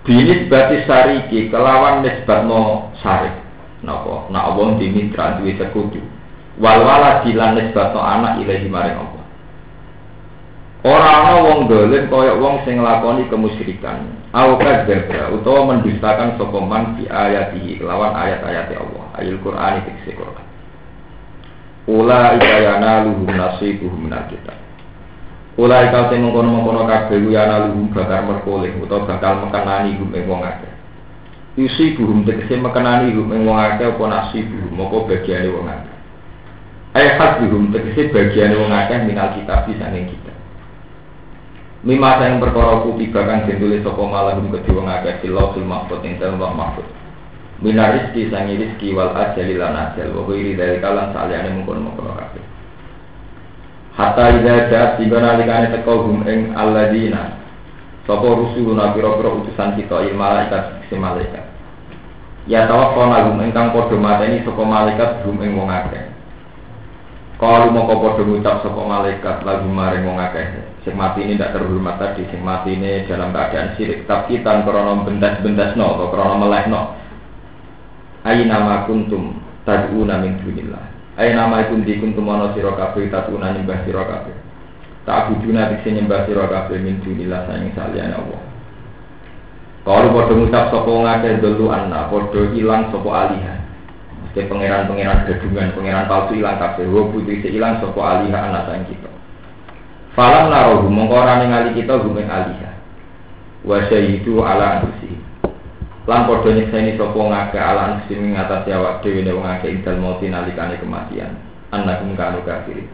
Binis bati sariki kelawan nisbatno sarik. Napa? Nak Allah di mitra duwe sekutu. Wal wala dilan nisbatno anak ilahi maring Allah. Ora ana wong dolim kaya wong sing nglakoni kemusyrikan. Au kadzdzaba utawa mendustakan sapa man bi ayatihi lawan ayat-ayat Allah. Ayat Qur'an iki Quran. Ula ikayana luhum nasibuhum minal. Ula ika sing mengkono-mengkono yana luhum bakar merkoleh utawa bakal mekenani hum ing wong. Isi buhum tegese mekenani hum ing wong akeh apa nasibuhum apa bagiane wong akeh. Ayat hak buhum tegese bagiane wong akeh minal kita bisa ning kita. Mima yang perkara kutiba kang ditulis sapa malahum kedhe wong akeh silau sil mahfud ing dalem mahfud minar rizki sangi rizki wal ajali lan ajal wa ghairi dari kalan saliyane mengkono-mengkono kabeh hatta idza ja'at tiba nalikane teko hum ing alladzina sapa rusuluna pira-pira utusan kita il malaikat si malaikat ya tawaffana hum ingkang padha mateni sapa malaikat hum ing wong akeh kalau mau kau podo ngucap sapa malaikat lagu maring wong akeh sing mati ini tidak terhormat tadi sing mati ini dalam keadaan sirik tapi tanpa krono bendas-bendas no atau krono meleh no Aina ma kuntum tad'una min dunillah. Aina ma kunti kuntum ana sira kabeh tad'una nyembah sira kabeh. Tak bujuna dikse nyembah sira kabeh min dunillah saing saliyane Allah. Kalau padha ngucap sapa ngakeh dulu anna padha ilang sapa alihan. Mesti pangeran-pangeran gadungan, pangeran palsu ilang kabeh. Wa putri ilang sapa aliha anak sang kita. Falam narohu mongko ora ningali kita gumeng aliha. Wa itu ala anfusi. Lan padha nyekseni sapa ngake ala anfusi ing ngatasi awak dhewe nek wong akeh indal mauti nalikane kematian. Anak kanu kafirin.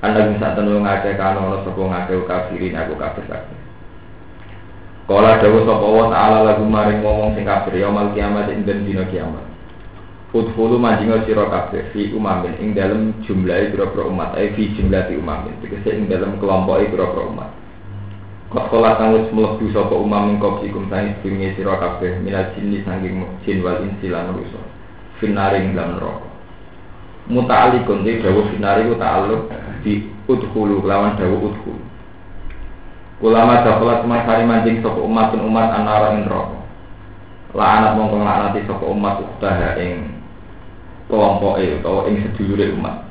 Anak tenung ngake kanu ana sapa ngake kafirin aku kafir kabeh. Kala dawa sapa wa ta'ala lagu maring ngomong sing kafir ya mal kiamat ing dina kiamat. Udhulu manjinga sira kabeh fi umamin ing dalem jumlahe pira-pira umat, ai fi jumlahi umamin. Tegese ing dalem kelompoke pira-pira umat. Kok kala kang wis mlebu sapa umam ing kopikum sang sedurunge sira kabeh minal jinni sanging jin wal insi lan manusa. Finaring lan neraka. Muta'alikun dawuh finari ku di udhulu lawan dawuh udhulu. Ulama dapat masari mancing sapa umat umat anara ing neraka. La'anat mongko nglaknati sapa umat utaha ing kelompok itu atau ing sedulure umat.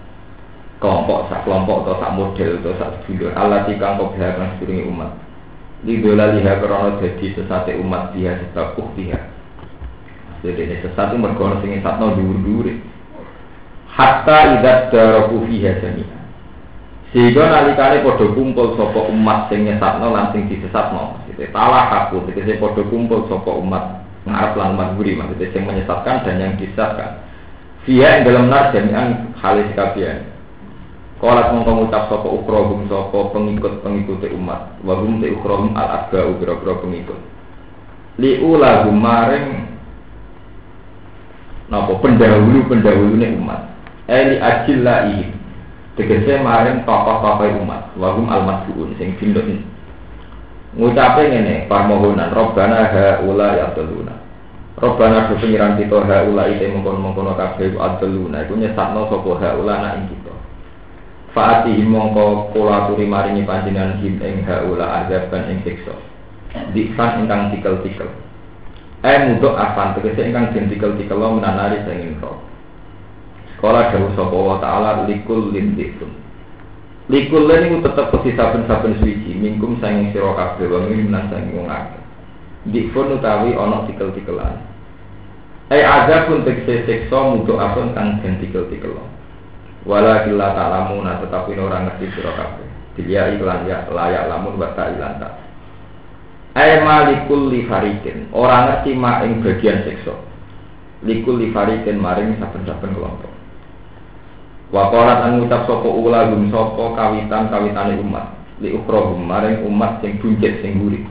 Kelompok sak kelompok atau sak model atau sak sedulur. Allah tikang kau biarkan sedulur umat. Di dola liha karena jadi sesate umat dia sebab dia jadi ini sesat itu mergono sing satno dhuwur dhuwur hatta idat daraku fiha jamia sehingga nalikane podo kumpul sopo umat sing nyesatno lan sing disesatno maksudnya talah aku tegese podo kumpul sopo umat ngarep lan umat guri maksudnya sing menyesatkan dan yang disesatkan Dia yang dalam nar jami'an halis kabian. Kalau mau mengucap sopo ukrohum sopo pengikut pengikut umat, wagum te ukrohum al asba ubro pengikut. Liulah maring nopo pendahulu pendahulu nih umat. Eli ajil ihim. Tegese maring tokoh-tokoh umat, wagum al masbuun sing ini. Ngucape ngene, permohonan Robbana haula ya teluna. Robbana do pengiran kita haula ite mengkono-mengkono kabeh adluna iku nyesatno sapa haula nak ing kita. Faati mongko kula aturi maringi panjenengan him ing haula azaban ing siksa. Diksan ingkang tikel-tikel. Eh mudok afan tegese ingkang den tikel-tikel menanari sing ro. Sekolah dawuh sapa wa taala likul lindikun. Likul lan iku tetep peti saben-saben suci mingkum sanging sira kabeh wa minan sanging wong akeh. Dikfun utawi ana tikel-tikelan. Ada pun tegese sekso mudo apun kang den tikel-tikel. Wala kila tak lamun tetapi orang ngerti sira kabeh. Dia iklan ya layak lamun wa ta ilan ta. Eh malikul li farikin. Orang ngerti ma ing bagian sekso. Likul li farikin maring saben-saben kelompok. Wa qalat an ngucap sapa ulagum sapa kawitan kawitane umat. Li ukhrohum maring umat sing buncit sing gurih.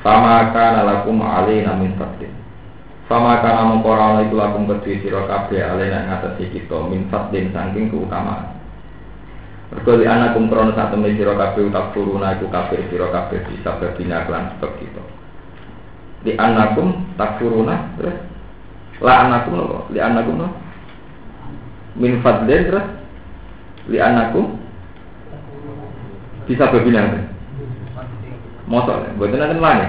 Fama kana lakum alaina min fadlin. Fama kana mengkora ana iku lakum kedhi sira kabeh alena ngatasi kita min fadlin saking keutamaan. Mergo anakum krono sak temne sira kabeh utak turuna iku kafir sira kabeh bisa berbina lan sebab kita. Di anakum takfuruna terus la anakum nopo li anakum no min fadlin terus li anakum bisa berbina Mosok, buat nanti mana?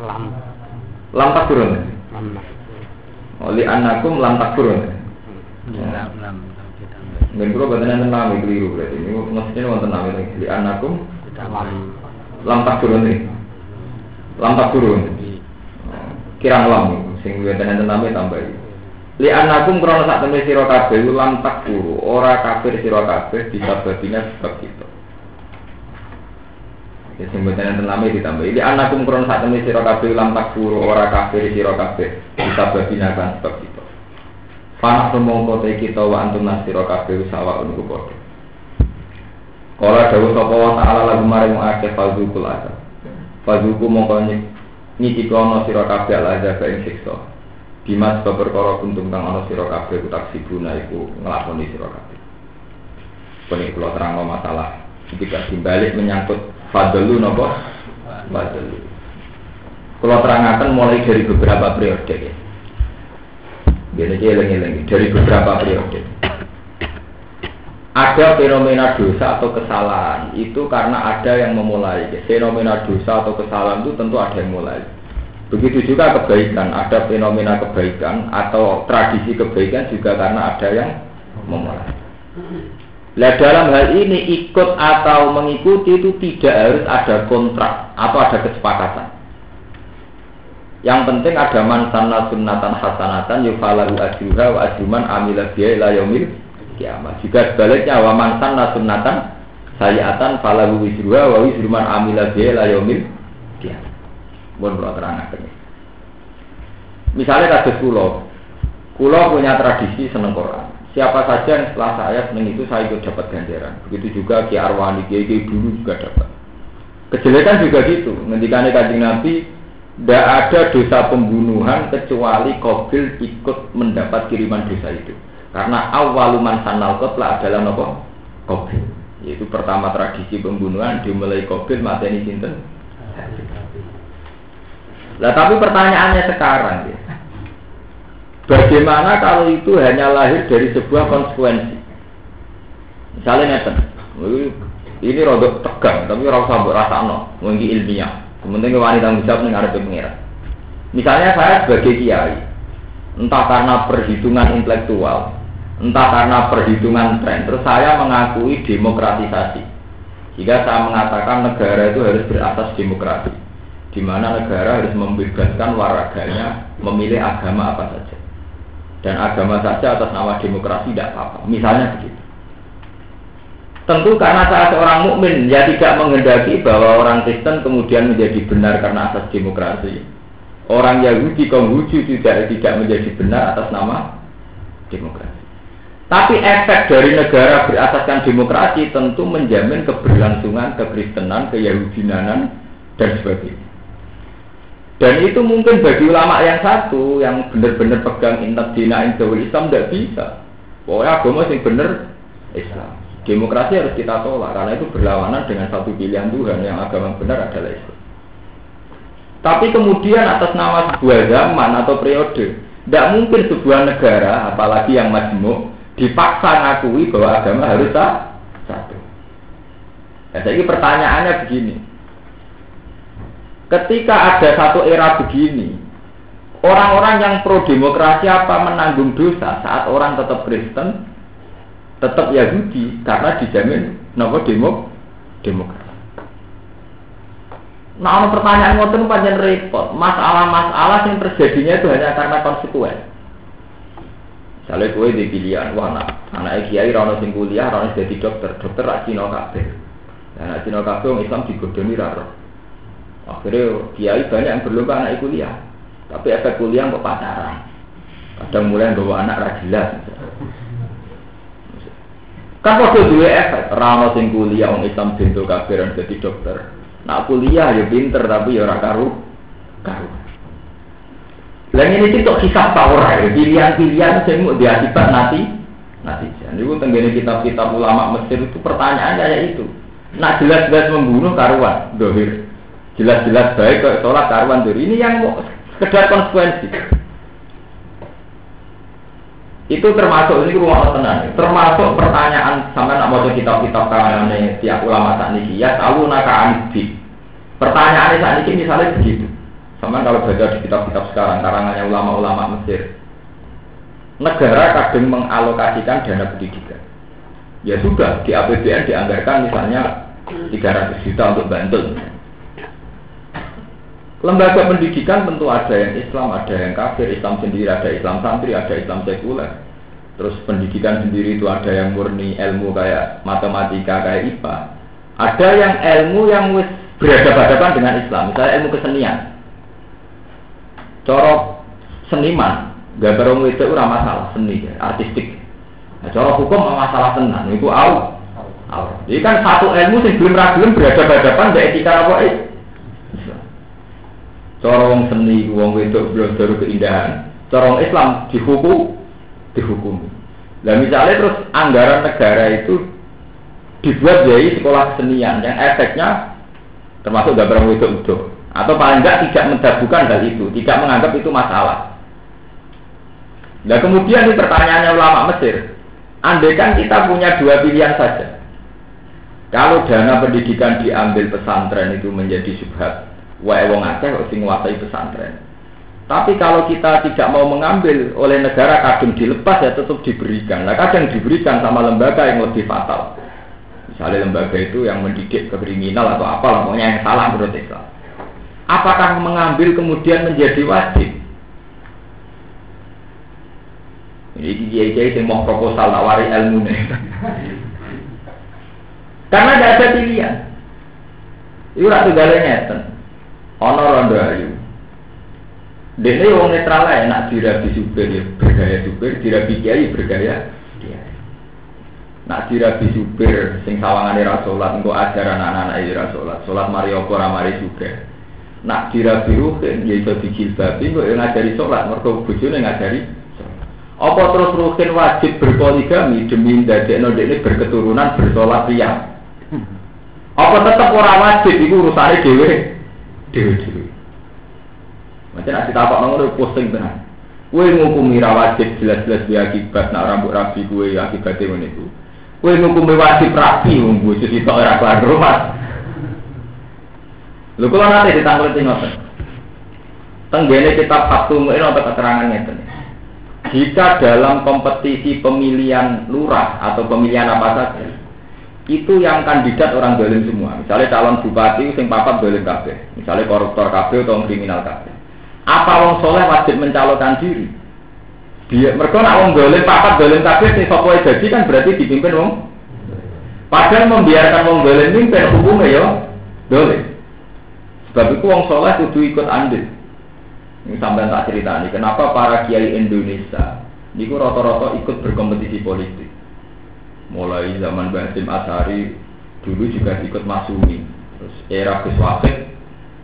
Lam. Lam tak turun. Lam. Oli anakum lam. Lam lam. Dan kalau badan yang nami keliru berarti ini maksudnya wonten nami ini li anakum lam takfur ini. Lam takfur. Kirang lam sing badan yang nami tambah Li anakum krono sak temne sira kabeh lam takfur ora kafir sira bisa badine sebab itu. Ya sing boten enten ditambah. Ini anakum kron sak temne sira kabeh lam takfuru ora kafir sira kabeh. Kita babina kan sebab itu. Panas mongko te kita wa antum nasira kabeh sawa unku padha. Kala dawuh sapa wa ta'ala lagu maring akeh fazukul azab. Fazuku mongko nyiki kono sira kabeh azab ing siksa. Dimas sebab perkara kuntum kang ana sira kabeh utak sibuna iku nglakoni sira kabeh. Puni kula terangno masalah. Ketika dibalik menyangkut fadlu nopo fadlu. Kalau terangkan mulai dari beberapa periode. Ya Biar lagi dari beberapa periode. Ada fenomena dosa atau kesalahan. Itu karena ada yang memulai. Fenomena dosa atau kesalahan itu tentu ada yang mulai begitu juga kebaikan ada fenomena kebaikan atau tradisi kebaikan juga karena ada yang memulai Nah dalam hal ini ikut atau mengikuti itu tidak harus ada kontrak atau ada kesepakatan. Yang penting ada mansan sunnatan hasanatan yufalahu ajruha wa ajruman amila biya ila yaumil kiamat. Juga sebaliknya wa mansan sunnatan sayiatan falahu wisruha wa wisruman amila biya ila yaumil. Mohon kalau terang Misalnya kasus pulau, pulau punya tradisi seneng Quran. Siapa saja yang setelah saya seneng itu saya ikut dapat ganjaran. Begitu juga Ki Arwani, Ki dulu juga dapat. Kejelekan juga gitu. Ngendikane kanjeng Nabi, tidak ada dosa pembunuhan kecuali Kobil ikut mendapat kiriman dosa itu. Karena awaluman sanal kotla adalah nopo Kobil. Yaitu pertama tradisi pembunuhan dimulai Kobil mateni sinten. Nah tapi pertanyaannya sekarang ya, bagaimana kalau itu hanya lahir dari sebuah konsekuensi? Misalnya neten, ini rodok tegang, tapi orang usah rasa no, mungkin ilmiah. Kemudian wanita jawab nih ada pengira. Misalnya saya sebagai kiai, entah karena perhitungan intelektual, entah karena perhitungan tren, terus saya mengakui demokratisasi. Jika saya mengatakan negara itu harus beratas demokrasi, di mana negara harus membebaskan warganya memilih agama apa saja. Dan agama saja atas nama demokrasi tidak apa-apa. Misalnya begitu. Tentu karena saya seorang mukmin ya tidak menghendaki bahwa orang Kristen kemudian menjadi benar karena atas demokrasi. Orang Yahudi Konghucu tidak tidak menjadi benar atas nama demokrasi. Tapi efek dari negara berasaskan demokrasi tentu menjamin keberlangsungan kekristenan, keyahudinan dan sebagainya. Dan itu mungkin bagi ulama yang satu yang benar-benar pegang intat dina Islam tidak bisa. Pokoknya agama yang benar Islam. Demokrasi harus kita tolak karena itu berlawanan dengan satu pilihan Tuhan yang agama benar adalah Islam. Tapi kemudian atas nama sebuah zaman atau periode, tidak mungkin sebuah negara, apalagi yang majmuk, dipaksa ngakui bahwa agama harus satu. Nah, jadi pertanyaannya begini, ketika ada satu era begini, orang-orang yang pro demokrasi apa menanggung dosa saat orang tetap Kristen, tetap Yahudi karena dijamin nopo demo demokrasi. Nah, ono pertanyaan ngoten panjang repot. Masalah-masalah yang terjadinya itu hanya karena konsekuen. Misalnya gue di pilihan, wah anak anak kiai rano sing kuliah, rano jadi dokter, dokter rak Cina orang Islam digodoni raro. Akhirnya kiai banyak yang berlomba anak kuliah, tapi efek kuliah kok pacaran. Kadang mulai bawa anak rajilas. Kan waktu dua efek, rano sing kuliah orang Islam bentuk kafiran jadi dokter. Nak kuliah ya pinter tapi ya ora karu karu. Lah ini itu kisah power pilihan-pilihan sing mau diakibat nanti nanti. Jadi itu tenggene kitab-kitab ulama Mesir itu pertanyaannya ya itu. Nak jelas-jelas membunuh karuan, dohir. Jelas-jelas baik kok sholat karuan dohir. Ini yang sekedar konsekuensi. Itu termasuk ini rumah tenang. Termasuk pertanyaan sama nak mau kitab-kitab kalangan tiap ulama saat ini ya tahu naka anbi pertanyaan saat misalnya begitu. Sama kalau baca di kitab-kitab sekarang karangannya ulama-ulama Mesir. Negara kadang mengalokasikan dana pendidikan. Ya sudah di APBN dianggarkan misalnya 300 juta untuk Bantul Lembaga pendidikan tentu ada yang Islam, ada yang kafir, Islam sendiri, ada Islam santri, ada Islam sekuler. Terus pendidikan sendiri itu ada yang murni ilmu kayak matematika, kayak IPA. Ada yang ilmu yang berhadapan-hadapan dengan Islam, misalnya ilmu kesenian. Corok seniman, gambar orang itu ora masalah seni, artistik. Nah, corok hukum masalah tenan, itu au. Jadi kan satu ilmu sing belum ragilem berhadapan-hadapan dengan etika apa eh? Cara wong seni, wong wedok baru keindahan. Cara Islam dihukum, dihukum. Nah misalnya terus anggaran negara itu dibuat dari sekolah kesenian yang efeknya termasuk gambar wedok itu atau paling enggak tidak mendabukan hal itu, tidak menganggap itu masalah. Nah kemudian ini pertanyaannya ulama Mesir, andai kan kita punya dua pilihan saja. Kalau dana pendidikan diambil pesantren itu menjadi subhat, wae wong akeh kok sing nguasai pesantren. Tapi kalau kita tidak mau mengambil oleh negara kadang dilepas ya tetap diberikan. Nah kadang diberikan sama lembaga yang lebih fatal. Misalnya lembaga itu yang mendidik kriminal atau apa pokoknya yang salah menurut Islam. apakah mengambil kemudian menjadi wajib? Ini kiai-kiai yang mau proposal nawari ilmu nih. [LAUGHS] Karena tidak ada pilihan. Itu ratu galanya. Ono rondo ayu. Dene wong netral ae nak dirabi supir ya bergaya supir, dirabi kiai bergaya kiai. Nak dirabi supir sing sawangane ra salat engko ajaran anak-anak ya ra salat. Salat mari apa ora mari juga. Nak dirabi ruhin ya iso dijilbabi kok ya ngajari salat mergo bojone ngajari apa terus ruhin wajib berpoligami demi ndadekno dekne berketurunan bersolat riya? Apa tetap orang wajib itu urusannya dewe dewe. Macam nak apa ngono posting tenan. Kue ngukumi wajib jelas-jelas dia akibat nak rambut rapi kue akibatnya mana itu. Kue ngukumi wajib rapi ngumbu cuci tok ora keluar rumah. Lu kalau nanti ditangkul tinggal Tenggene kitab Fatum ini untuk keterangannya Jika dalam kompetisi pemilihan lurah atau pemilihan apa saja, itu yang kandidat orang dolim semua. Misalnya calon bupati sing papat dolim kabeh. Misalnya koruptor kabeh atau kriminal kabeh. Apa wong soleh wajib mencalonkan diri? Dia mereka nak wong dolim papat dolim kabeh sing sapa jadi kan berarti dipimpin wong. Padahal membiarkan wong dolim mimpin hukumnya ya dolim. Sebab itu wong soleh kudu ikut andil. Ini sampai tak cerita nih, kenapa para kiai Indonesia niku rata-rata ikut berkompetisi politik mulai zaman Basim Asari dulu juga ikut Masumi. Terus era Gus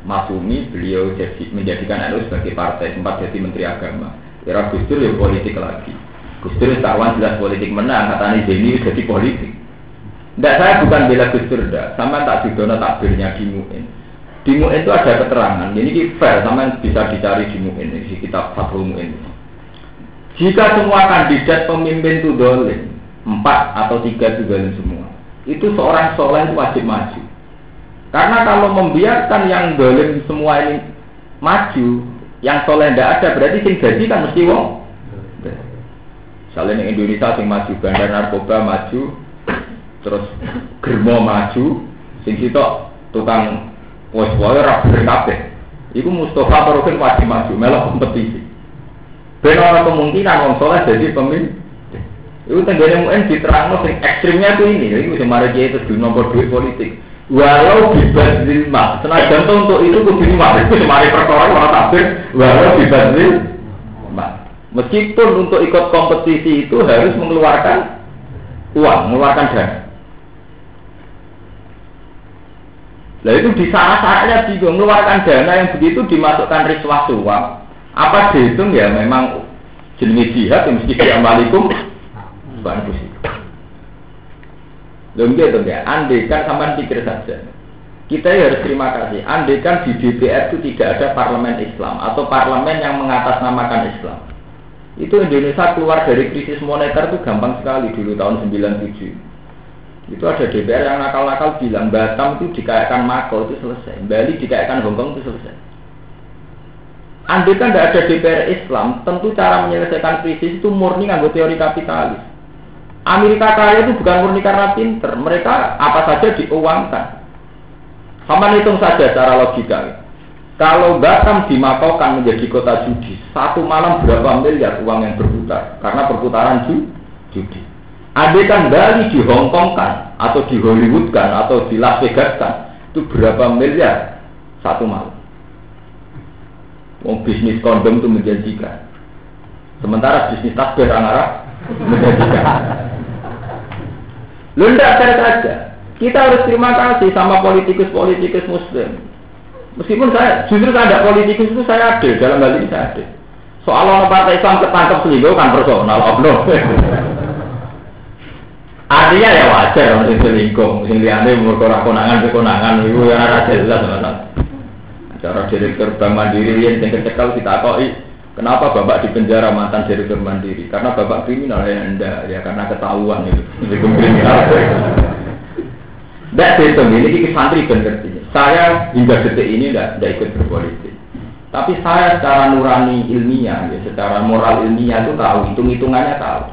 Masumi beliau jadi menjadikan NU sebagai partai sempat jadi Menteri Agama. Era Gus Dur ya politik lagi. Gus Dur taruhan jelas politik menang katanya Zeni jadi politik. Tidak saya bukan bela Gus Dur sama tak didono takbirnya di Mu'in. Di Mu'in itu ada keterangan. Ini fair sama bisa dicari di Mu'in di kitab Fathul Mu'in. Jika semua kandidat pemimpin itu dolim empat atau tiga juga semua. Itu seorang soleh wajib maju. Karena kalau membiarkan yang dolim semua ini maju yang soleh tidak ada berarti sing jadi kan mesti wong. Misalnya Indonesia sing maju bandar narkoba maju terus germo maju sing sitok tukang wes wae ra kabeh. Iku Mustafa Barokin wajib maju melok kompetisi. Benar kemungkinan wong soleh jadi pemimpin itu tenggane mungkin diterang sing ekstrimnya tuh ini, itu kemarin dia itu nomor duit politik. Walau bebas lima, senajan untuk itu kudu lima, itu kemarin perkara orang takbir, walau bebas lima. Meskipun untuk ikut kompetisi itu harus mengeluarkan uang, mengeluarkan dana. Nah itu di saat-saatnya juga mengeluarkan dana yang begitu dimasukkan riswah suap. Apa dihitung ya memang jenis jihad yang mesti diamalikum bagus itu. Lalu gitu ya, andai kan sama pikir saja. Kita ya harus terima kasih. Andai kan di DPR itu tidak ada parlemen Islam atau parlemen yang mengatasnamakan Islam. Itu Indonesia keluar dari krisis moneter itu gampang sekali dulu tahun 97. Itu ada DPR yang nakal-nakal bilang Batam itu dikayakan Mako itu selesai, Bali dikayakan Hongkong itu selesai. Andai kan tidak ada DPR Islam, tentu cara menyelesaikan krisis itu murni nganggo teori kapitalis. Amerika kaya itu bukan murni karena pinter, mereka apa saja diuangkan. Sama hitung saja secara logika. Kalau Batam dimakaukan menjadi kota judi, satu malam berapa miliar uang yang berputar karena perputaran judi. Andai kan Bali di Hong Kong kan, atau di Hollywood kan, atau di Las Vegas kan, itu berapa miliar satu malam. Wong bisnis kondom itu menjanjikan. Sementara bisnis tasbih arah menjanjikan. [LAUGHS] Lu tidak saya saja. Kita harus terima kasih sama politikus-politikus muslim. Meskipun saya, justru saya tidak politikus itu saya ada, dalam hal ini saya ada. Soal orang partai Islam ketangkep selingkuh kan personal, oknum. [LAUGHS] Artinya ya wajar orang selingkuh, sing liane umur konangan konangan konangan itu yang ada jelas. Cara direktur Bank Mandiri yang kecekal kita koi Kenapa bapak di penjara mantan direktur mandiri? Karena bapak kriminal ya anda ya karena ketahuan itu [LAUGHS] kriminal. Tidak itu ini santri benar Saya hingga detik ini tidak ikut berpolitik. Tapi saya secara nurani ilmiah, ya, secara moral ilmiah itu tahu, hitung-hitungannya tahu.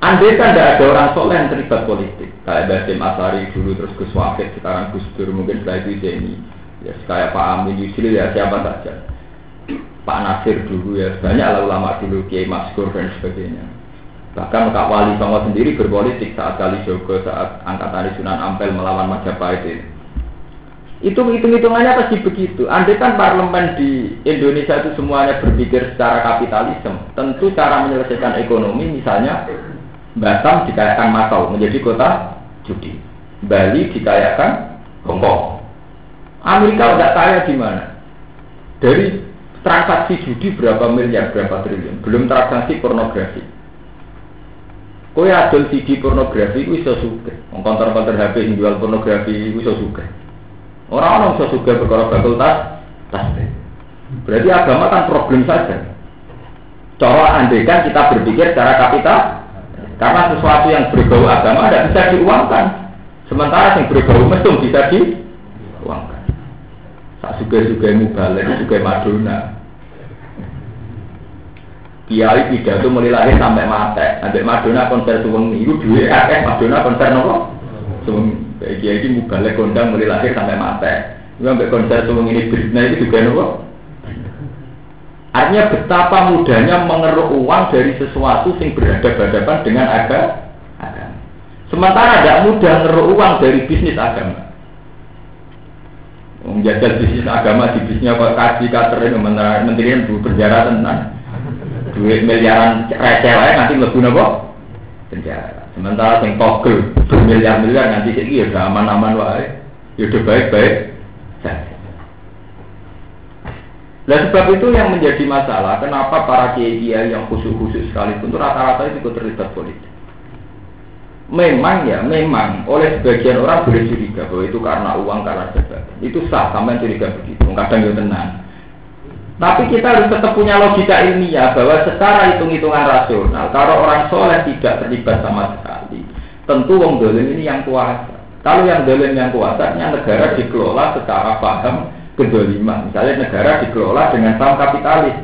Andai kan tidak ada orang soleh yang terlibat politik, kayak Basim Asari dulu terus Gus Wafid, sekarang Gus Dur, mungkin setelah itu Zeni. Ya kayak Pak Amin Yusril ya siapa saja. Pak Nasir dulu ya banyak ulama dulu Kiai Maskur dan sebagainya. Bahkan Kak Wali Songo sendiri berpolitik saat kali Jogo saat angkatan Sunan Ampel melawan Majapahit ini. Itu hitung-hitungannya pasti begitu. Andai kan parlemen di Indonesia itu semuanya berpikir secara kapitalisme, tentu cara menyelesaikan ekonomi misalnya Batam dikayakan Makau menjadi kota judi. Bali dikayakan Hongkong. Amerika udah kaya di mana? Dari transaksi judi berapa miliar, berapa triliun. Belum transaksi pornografi. Kowe adol CD pornografi ku iso sugih. Wong konter-konter HP sing jual pornografi ku iso sugih. Orang orang iso sugih perkara fakultas tas. Berarti agama kan problem saja. Cara andekan kita berpikir secara kapital karena sesuatu yang berbau agama tidak bisa diuangkan. Sementara yang berbau mesum bisa diuangkan. Tak suka-suka balik, suka Madonna. Kiai pidato mulai lahir sampai mati. Sampai Madonna konser suwengi. Itu duit akeh Madonna konser nopo? Suwengi. Kiai ini balik kondang mulai lahir sampai mati. Itu sampai konser suwengi ini Britney itu juga nopo? Artinya betapa mudahnya mengeruk uang dari sesuatu yang berhadapan-hadapan dengan agama. Sementara tidak mudah mengeruk uang dari bisnis agama. Menjajal bisnis agama di bisnisnya kok kaji katerin menteri bu penjara tentang duit miliaran receh lah nanti lebih nopo penjara. Sementara yang togel bermiliar-miliar nanti sih ya udah aman-aman wae, ya udah baik-baik saja. Nah sebab itu yang menjadi masalah, kenapa para kiai yang khusus-khusus sekalipun itu rata-rata itu ikut terlibat politik. Memang ya, memang oleh sebagian orang boleh curiga bahwa itu karena uang, karena jabatan. Itu sah, sampai curiga begitu. Kadang ya tenang. Tapi kita harus tetap punya logika ilmiah bahwa secara hitung-hitungan rasional, kalau orang soleh tidak terlibat sama sekali, tentu wong dolim ini yang kuasa. Kalau yang dolim yang kuasa, negara dikelola secara paham kedoliman. Misalnya negara dikelola dengan saham kapitalis.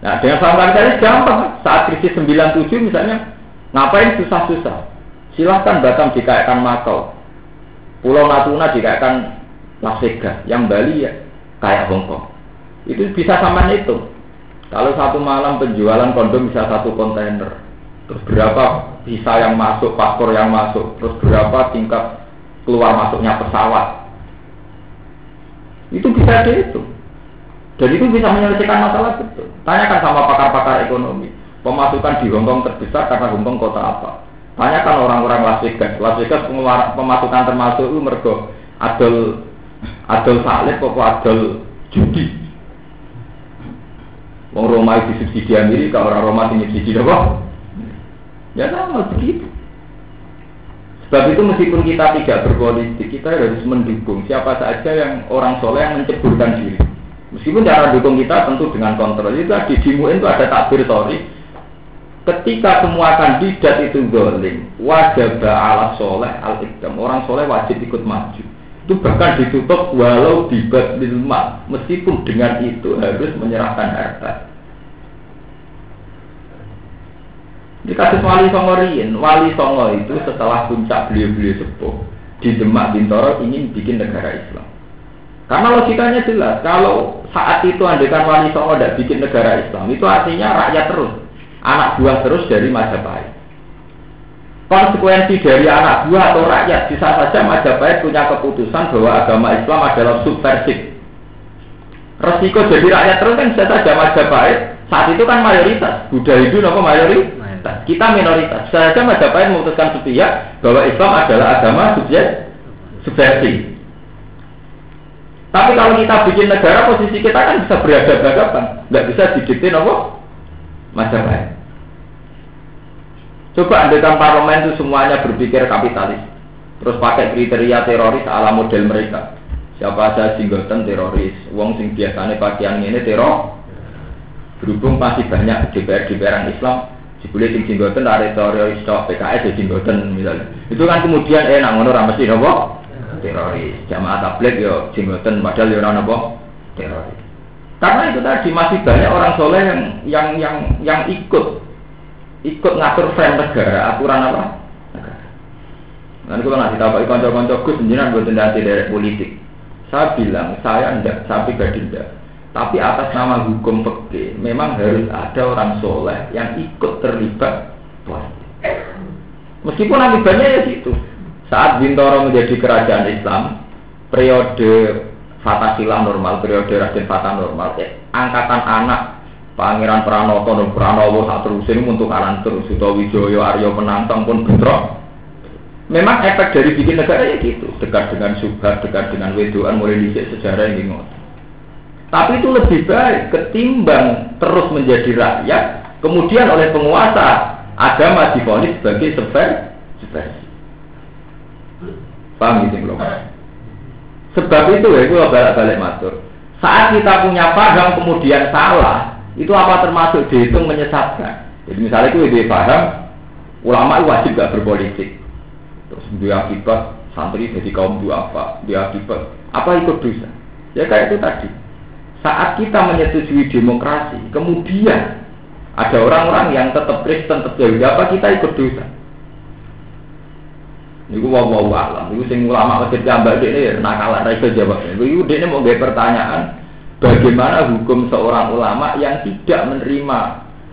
Nah, dengan saham kapitalis gampang. Saat krisis 97 misalnya, ngapain susah-susah? Silahkan Batam dikaitkan Makau. Pulau Natuna dikaitkan Las Vegas. Yang Bali ya kayak Hongkong. Itu bisa sama itu. Kalau satu malam penjualan kondom bisa satu kontainer. Terus berapa visa yang masuk, paspor yang masuk. Terus berapa tingkat keluar masuknya pesawat. Itu bisa itu. Dan itu bisa menyelesaikan masalah itu. Tanyakan sama pakar-pakar ekonomi. Pemasukan di Hongkong terbesar karena Hongkong kota apa? Tanyakan orang-orang Las Vegas. Las Vegas pemasukan termasuk itu mergo adol adol salib pokok adol judi. Wong Roma itu subsidi Amerika, orang Roma itu subsidi apa? Ya sama begitu. Sebab itu meskipun kita tidak berpolitik, kita harus mendukung siapa saja yang orang soleh yang menceburkan diri. Meskipun cara dukung kita tentu dengan kontrol. Itu di Dimuin itu ada takbir sorry, Ketika semua kandidat itu goling, wajib ala soleh al ikdam. Orang soleh wajib ikut maju. Itu bahkan ditutup walau dibat lilma, meskipun dengan itu harus menyerahkan harta. Di kasus Wali Songo Rien, Wali Songo itu setelah puncak beliau-beliau sepuh di Demak Bintoro ingin bikin negara Islam. Karena logikanya jelas, kalau saat itu andekan Wali Songo tidak bikin negara Islam, itu artinya rakyat terus anak buah terus dari Majapahit. Konsekuensi dari anak buah atau rakyat bisa saja Majapahit punya keputusan bahwa agama Islam adalah subversif. Resiko jadi rakyat terus kan bisa saja Majapahit saat itu kan mayoritas. Buddha itu apa mayoritas? Kita minoritas. Bisa saja Majapahit memutuskan sepihak bahwa Islam adalah agama subjek subversif. Tapi kalau kita bikin negara posisi kita kan bisa berhadapan-hadapan. Nggak bisa didikte apa Majapahit. Coba andekan parlemen itu semuanya berpikir kapitalis. Terus pakai kriteria teroris ala model mereka. Siapa saja singgoten teroris. Wong sing biasanya pakaian ini teror. Berhubung pasti banyak DPR DPR Islam. Jebule sing singgoten ada teroris cok PKS ya singgoten misalnya. Itu kan kemudian eh nak ngono ra mesti napa? Teroris. Jamaah tablet yo singgoten padahal yo ora napa? Teroris. Karena itu tadi masih banyak orang soleh yang yang yang yang ikut ikut ngatur frame negara, aturan apa? Negara. Nanti kalau ngasih tahu konco-konco gus, jenengan buat nanti dari politik. Saya bilang saya enggak, saya pribadi enggak. Tapi atas nama hukum peke, memang harus ada orang soleh yang ikut terlibat politik. Meskipun akibatnya ya situ. Saat Bintoro menjadi kerajaan Islam, periode Fatasilah normal, periode Raden Fatah normal, eh, angkatan anak Pangeran Pranoto dan Pranowo saat terusin untuk alam terus. Suto Wijoyo Aryo Penantang pun bentrok. Memang efek dari bikin negara ya gitu. Dekat dengan subhat dekat dengan wedoan mulai dicek sejarah yang ingat tapi itu lebih baik ketimbang terus menjadi rakyat kemudian oleh penguasa agama difonis sebagai sefer subversi paham gitu belum sebab itu ya itu balik-balik matur. Saat kita punya paham kemudian salah itu apa termasuk dihitung menyesatkan jadi misalnya itu ide paham ulama wajib gak berpolitik Terus dia akibat santri jadi kaum dua apa? Dia akibat apa ikut dosa? Ya kayak itu tadi. Saat kita menyetujui demokrasi, kemudian ada orang-orang yang tetap Kristen, tetap Yahudi, apa kita ikut dosa? Ini gua mau alam, ini sing ulama masjid gambar ini nakalan rasa jawab. Ini ini mau gaya pertanyaan, bagaimana hukum seorang ulama yang tidak menerima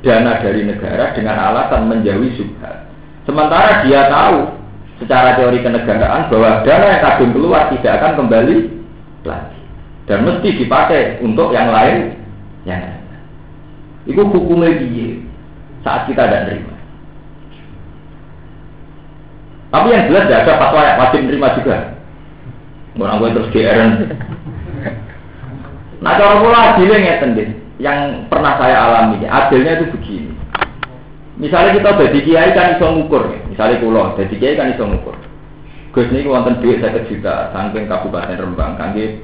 dana dari negara dengan alasan menjauhi subhat. Sementara dia tahu secara teori kenegaraan bahwa dana yang kadung keluar tidak akan kembali lagi dan mesti dipakai untuk yang lain yang lain. Itu hukumnya dia saat kita tidak terima. Tapi yang jelas tidak ada fatwa yang wajib menerima juga. Orang gue terus GR. Nah cara pula adilnya ngeten Yang pernah saya alami, adilnya itu begini. Misalnya kita jadi kiai kan iso ngukur, misalnya kulo jadi kiai kan iso ngukur. Gus ini wonten duit saya juta, saking kabupaten Rembang, kangge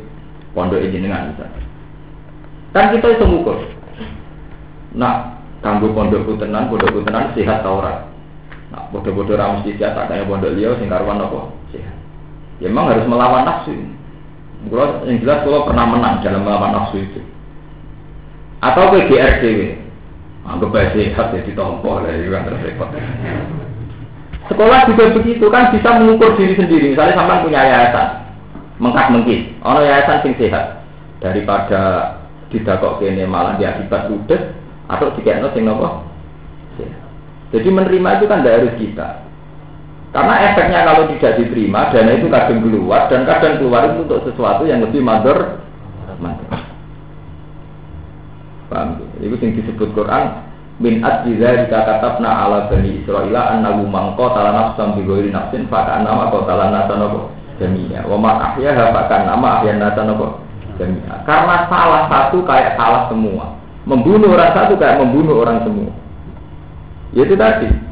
pondok jenengan misalnya. Kan kita iso ngukur. Nah, kanggo pondok tenan, pondok tenan sehat tau ora? Nah, bodoh-bodoh ramus di sehat, kayak pondok liya sing karuan apa? Sehat. Ya memang harus melawan nafsu. Kalau yang jelas kalau pernah menang dalam melawan nafsu itu. Atau ke GRDW, Anggap baik sehat jadi tompo lah, itu kan repot. Sekolah juga begitu kan bisa mengukur diri sendiri. Misalnya sampai punya yayasan, mengkas mengkis, orang yayasan sing sehat daripada tidak kok kene malah diakibat ludes atau dikene sing nopo. Jadi menerima itu kan harus kita. Karena efeknya kalau tidak diterima, dana itu kadang keluar dan kadang keluar itu untuk sesuatu yang lebih mador. Paham? Itu yang disebut Quran min dzalika katabna ala bani Israil annahu man qatala nafsan bi ghairi nafsin fa kana ma qatala nafsan jami'a. Wa ma ahyaha fa kana ma ahya nafsan jami'a. Karena salah satu kayak salah semua. Membunuh orang satu kayak membunuh orang semua. Itu tadi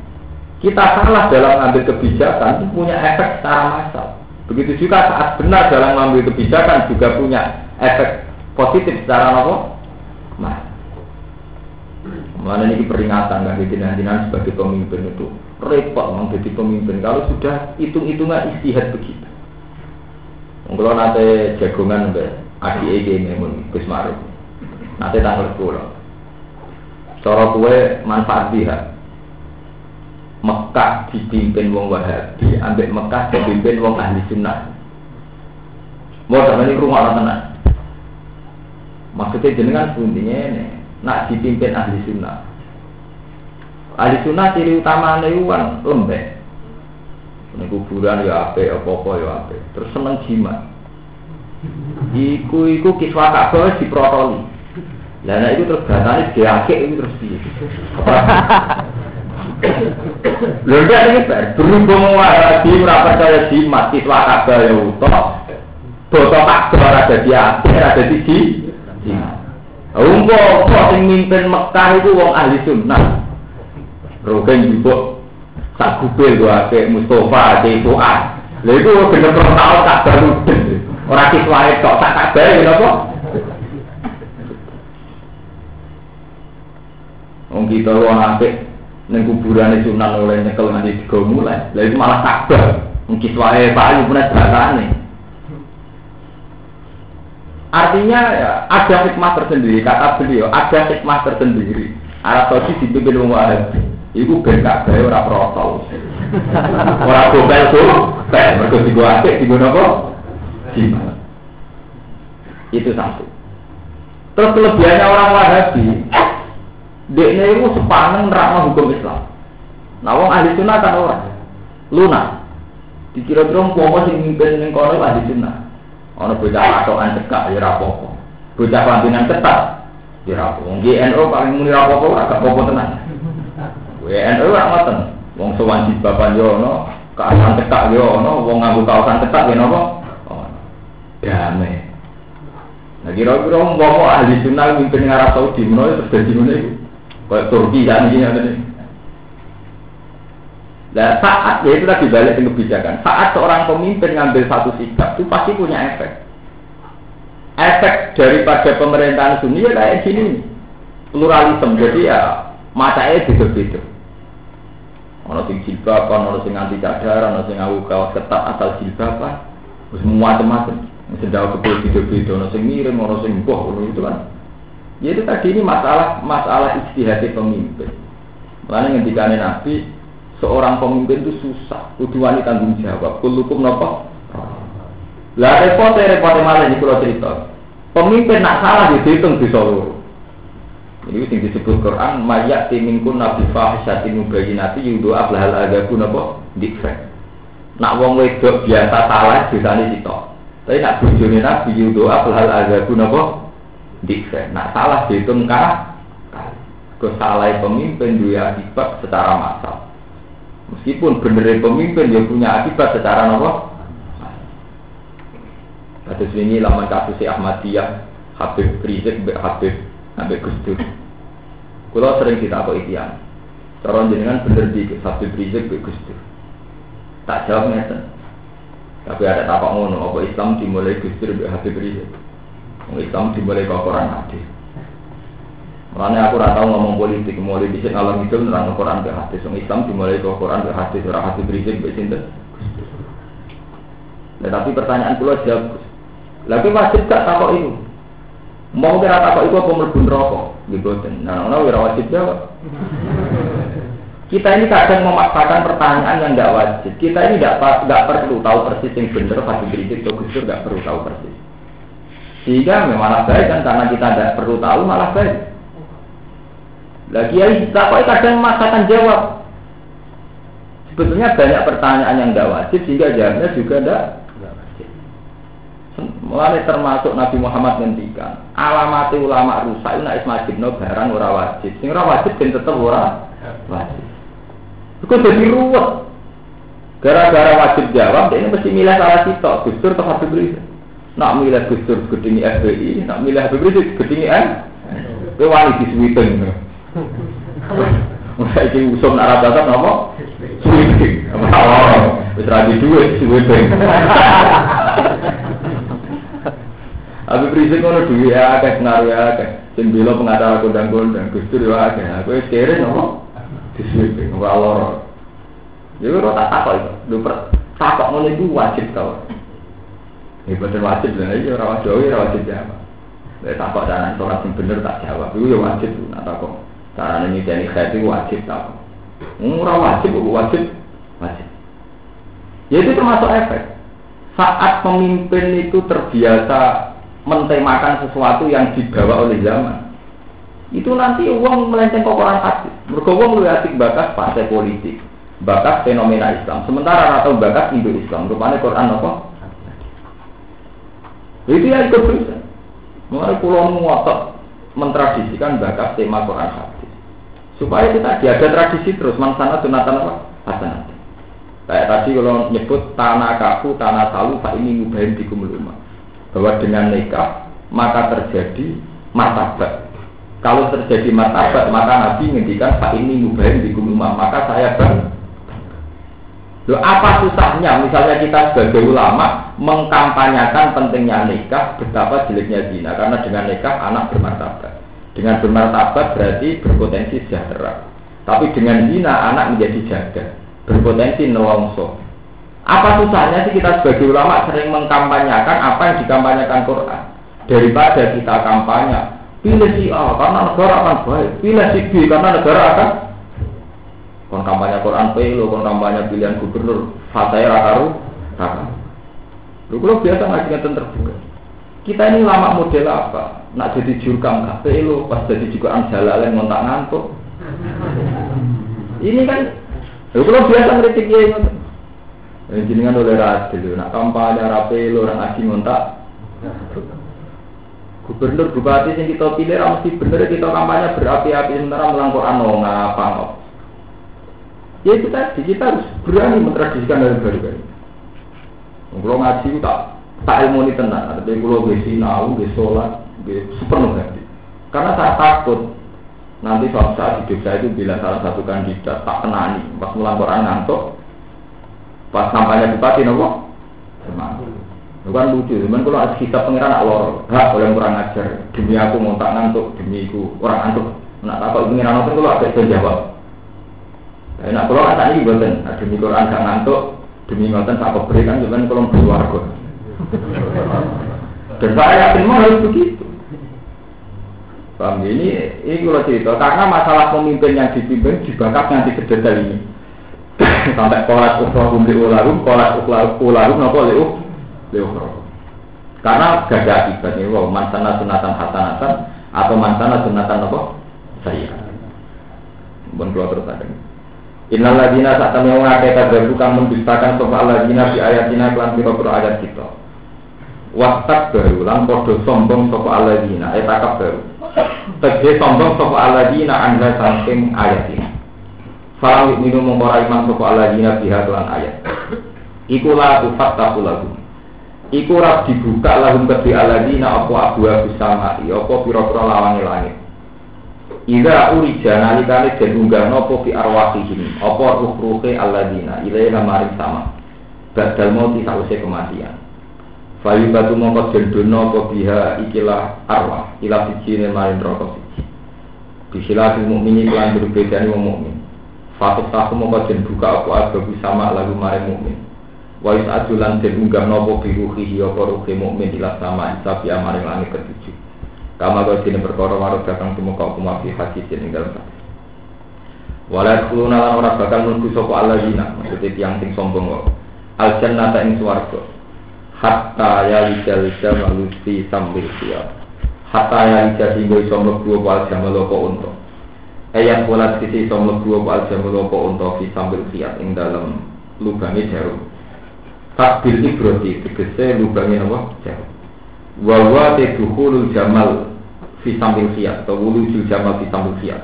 kita salah dalam mengambil kebijakan itu punya efek secara massal begitu juga saat benar dalam mengambil kebijakan juga punya efek positif secara apa? Nah, Mana ini peringatan kan jenengan sebagai pemimpin itu repot menjadi pemimpin kalau sudah hitung-hitungan istihad begitu. Kalau nanti jagongan be adik ini mun Gus. Nanti tanggal sepuluh. Cara kue manfaat dia. Mekah dipimpin wong Wahabi, ambek Mekah dipimpin wong ahli sunnah. Mau ini rumah orang tenang. Maksudnya jenengan buntinya ini nak dipimpin ahli sunnah. Ahli sunnah ciri utama itu kan lembek. Ini kuburan ya ape, apa-apa ya ape. Terus seneng jimat. Iku iku kiswa kabeh diprotoli. Lah nek itu terus ganane diakek itu terus piye? [LAUGHS] Ndak iki berhubung wae ora percaya jimat kiswa kabeh ya utuh. Boto kabeh ora dadi akeh, ora dadi jimat. Umpo kok sing mimpin Mekah itu wong ahli sunnah. Rogen juga sak kupil gua ke Mustafa ke Fuad. Lha iku bener bener tau tak baru. Ora kiswae tok tak kabeh ya apa? Wong kita wong apik ning kuburane Sunan oleh nyekel nganti digo mulai. Lha itu malah kabar. Wong kiswae payu punya bakane. Artinya ya, ada hikmah tersendiri, kata beliau, ada hikmah tersendiri. Arab Saudi dipimpin wong Arab. Iku ben gak gawe ora protol. Ora gobel tuh, ben mergo digo apik digo napa? Itu satu. Terus kelebihannya orang Wahabi, dia itu sepaneng nerangno hukum Islam. Nah, wong ahli sunnah kan orang lunak. Dikira-kira mau sing mimpin ning kono ahli sunnah. Ono bocah atokan cekak ya rapopo. Bocah pampinan ketat ya rapopo. Wong GNO paling muni rapopo agak popo tenan. WNO ora ngoten. Wong sowan bapak yo ono, keasan cekak yo ono, wong nganggo kaosan ketat ya napa? Oh. Damai. Nah kira-kira mau ahli sunnah mimpin Arab Saudi menawa terus dadi ngene iku. Kayak Turki kan iki ngene. Nah, saat ya itu lagi balik ke kebijakan. Saat seorang pemimpin ngambil satu sikap itu pasti punya efek. Efek daripada pemerintahan dunia kayak gini pluralisme. Jadi ya masanya beda-beda. Ono sing jilbab, ono sing anti cadar, ono sing ngawu kaos ketat asal jilbab, semua macam-macam. Mesti jauh kebel beda-beda, ono sing miring, ono sing boh, itu kan. Ya itu tadi ini masalah masalah istihad pemimpin. Makanya ngendikane Nabi, seorang pemimpin itu susah, kudu wani tanggung jawab. Kulukum nopo? Lah repot repot malah ini kalau cerita. Pemimpin nak salah dihitung di Solo. Ini yang disebut Quran, mayat timingkun nabi fahisyatin mubayinati yudo ablahal agaku nopo dikfek. Nak wong wedok biasa salah disani sitok. Tapi nak bujuni nabi yudo ablahal agaku nopo dikfek. Nak salah dihitung kah? Kesalah pemimpin dia akibat secara massal. Meskipun benar pemimpin dia punya akibat secara nopo. Kasus ini laman kasus Ahmadiyah, Habib Rizik, Habib Habib Gus Dur. Kalau sering kita apa itian, cara jenengan bener di Habib Rizik, Habib Gus Dur. Tak jawab ngeten. Tapi ada tapak ngono, apa Islam dimulai Gus Dur, Habib Rizik. Islam dimulai ke Quran hadis. Makanya aku rata ngomong politik, mulai bisa ngalor itu nerang Quran ke hadis. Islam dimulai ke Quran ke hadis, orang hadis berisik, besinten. Nah, tapi pertanyaan pula jawab, lagi wajib gak takut itu? Mau kira takut itu apa melbun rokok? Gitu, nah, nah, kira wajib jawab. Kita ini kadang memaksakan pertanyaan yang nggak wajib. Kita ini nggak perlu tahu persis yang benar pasti berisik atau gusur nggak perlu tahu persis. Sehingga memang baik kan karena kita tidak perlu tahu malah baik. Lagi ya kok kadang memaksakan jawab. Sebetulnya banyak pertanyaan yang tidak wajib sehingga jawabnya juga tidak wajib. Mulai termasuk Nabi Muhammad ngendikan alamat ulama rusak itu nak no barang ora wajib. Sing ora wajib dan tetap ora wajib. Itu jadi ruwet. Gara-gara wajib jawab, ini mesti milih salah sitok, Gustur atau Habib. Nak milih Gustur gedingi FBI, nak milih Habib Rizik gedingi M. Kowe wani disuwiten. [LAUGHS] Saiki usum nak rata nopo? Sweeping. [LAUGHS] Oh, wis ra di dhuwit sweeping. [LAUGHS] Abi prinsip ngono duwe akeh pengaruh akeh. Sing bela pengacara kondang-kondang Gustur yo akeh. Aku wis kere nopo? Di sweeping ora loro. Ya ora tak takok itu. Lho takok ngono iku wajib tau. Ya betul wajib lah, ya ora wajib, ora wajib jawab. Lek takok jalan sholat sing bener tak jawab, itu ya wajib nak takok. Caranya nyidani khair itu wajib tau. Murah wajib, wajib, wajib. Ya itu termasuk efek. Saat pemimpin itu terbiasa mentemakan sesuatu yang dibawa oleh zaman, itu nanti uang melenceng ke orang asik. Mereka uang lebih asik bakas partai politik, bakas fenomena Islam. Sementara atau bakas Indo Islam, rupanya Quran apa? Itu ya ikut. Mulai pulau ngotot mentradisikan bakas tema Quran hadis. Supaya kita diada tradisi terus mansana sunatan apa? Hasanat. Kayak tadi kalau nyebut tanah kaku, tanah salu, pak ini mubahin di kumuluma. Bahwa dengan nikah maka terjadi martabat. Kalau terjadi martabat, maka Nabi ngendikan pak ini mubahin di kumuluma. Maka saya bang. Loh, apa susahnya? Misalnya kita sebagai ulama mengkampanyakan pentingnya nikah, betapa jeleknya zina. Karena dengan nikah anak bermartabat. Dengan bermartabat berarti berpotensi sejahtera. Tapi dengan zina anak menjadi jaga, berpotensi nelongso. Apa susahnya sih kita sebagai ulama sering mengkampanyakan apa yang dikampanyakan Quran daripada kita kampanye pilih si A karena negara akan baik, pilih si B karena negara akan kon kampanye Quran pelo, kon kampanye pilihan gubernur, fataya rakaru, rakaru. Lu kalau biasa ngaji terbuka. Kita ini lama model apa? Nak jadi jurkam kafe lo, pas jadi juga jalan ngontak ngantuk. Ini kan, ya kalau biasa ngeritik ya ini kan oleh radil, nak kampanye rapi lo, nak ngaji ngontak. Gubernur bupati yang kita pilih, mesti bener kita kampanye berapi-api sementara melangkor anu ngapa Ya itu tadi kita harus berani mentradisikan dari baru baru. Kalau ngaji itu tak tak ilmu ini tenang. Tapi kalau gue sinau, gue sholat, gue sepenuh hati. Karena saya takut nanti suatu saat hidup saya itu bila salah satu kandidat tak kenani pas melaporan ngantuk pas sampainya bupati nopo? Semangat kan lucu. Cuman kalau kita pengiran nak lor. Hak oleh kurang ajar. Demi aku mau tak ngantuk demi aku orang ngantuk. Nak takut pengiran itu kalau yang jawab nah kalau kata ini buatan demi Quran gak ngantuk demi ngoten tak beri kan cuman kalau berwarga dan saya yakin mau harus begitu. Paham? Ini ini kalau cerita karena masalah pemimpin yang dipimpin dibakar nanti ke detail ini. [COUGHS] Sampai kolat ukhrahum li ulahum kolat ulahum nopo li li karena gak ada akibat ini wow mansana sunatan hasanatan atau mansana sunatan nopo? Saya. Pun keluar terus ada Innal ladina saat kami mengakai kadzab kang mendustakan sapa ladina di ayatina kelan pira-pira ayat kita. Wastak baru lan padha sombong sapa ladina etakab baru. Tegese sombong sapa ladina anda saking ayatina. Falam minum mengkora iman sapa ladina biha kelan ayat. Iku la tufattahu lagu. Iku rab dibuka lahum kedhi aladina apa abu abu sama, apa pira-pira lawange langit. Ida urija nalikane den unggah nopo fi arwahihim apa ruh-ruhe alladzina ilaiha maring sama. Badal mauti sause kematian. Fayu batu mongko den dono apa ikilah arwah ila siji maring neraka siji. Bisilatul mukmini lan berbedane wong mukmin. Fatut tahu mongko den buka apa ababu sama lagu maring mukmin. Wa ajulan den unggah nopo bi ruhihi apa ruhe mukmin ila sama isabi maring langit ketujuh. Kama kau sini perkara warung datang semua kau kuma fi hadis ini dalam hadis. Walau kuluna lan orang bakal nunggu sopo Allah dina, maksudnya tiang sing sombong kok. Al jannata ing swarga. Hatta ya lijal jamal fi sambil siap. Hatta ya lijal hingga iso mlebu apa jamal apa unta. Ayat pola sisi iso mlebu apa jamal apa unta sambil siap ing dalam lubangi jarum. Takbil ibroti tegese lubangi apa jarum. Wawa teduhulul jamal fi sambil fiat atau wulujul jamal fi sambil fiat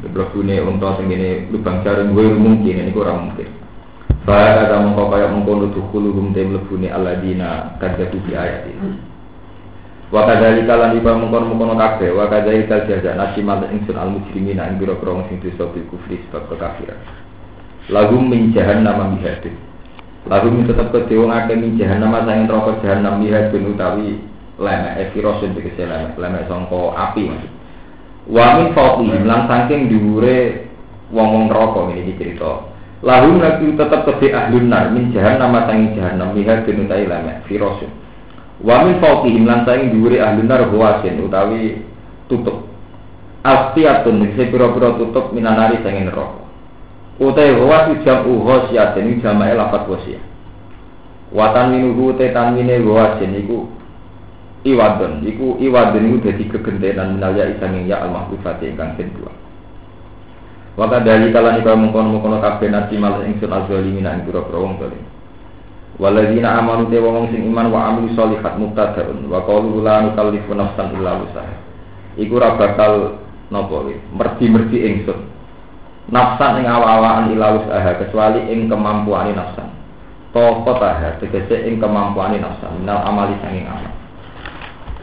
Berlebune untuk sengene lubang jarum gue mungkin ini kurang mungkin. Bahaya kata mengkau kaya mengkono dukhuluhum te melebune aladina kadzatu di ayat ini Wakadali kalan iba mengkono mengkono kafe Wakadali kal jaza nasi mal ingsun al mujrimina ing biro krong sing dosa bil kufri sebab kekafiran. Lagu menjahan nama mihadin Lagu tetap kedewa ngake menjahan nama sayang rokok jahan nama mihadin utawi lemek evirosin tegese lemek. Lemek songko api mas. Wa min fawqihim lan saking dhuwure wong-wong neraka ini cerita. Lahum lagi tetap kedhe ahlun nar min nama sanging jahannam lihat den utawi lemek firosin wa min fawqihim lan saking dhuwure ahlun nar huwasin utawi tutup. Astiatun ini pira-pira tutup minanari sanging neraka. Utai huwas jam uhosiatin ini jamae lafat wasiyah Watan minuhu te tanmine huwasin iku iwadon. Iku iwadon iku dadi kegentenan minal ya isanging ya al mahfufati ingkang den dua Waka dari kalan iku mengkono-mengkono kabeh nasi malah ingsun azalimin ing pira-pira wong zalim Waladina amanu te wong sing iman wa amilu sholihat mubtadaun wa qalu la nukallifu nafsan illa wusaha. Iku ora bakal napa merdi-merdi ingsun. Nafsan ing awa-awaan ila wusaha kecuali ing kemampuane nafsan. Tokotah tegese ing kemampuane nafsan minal amali sanging amal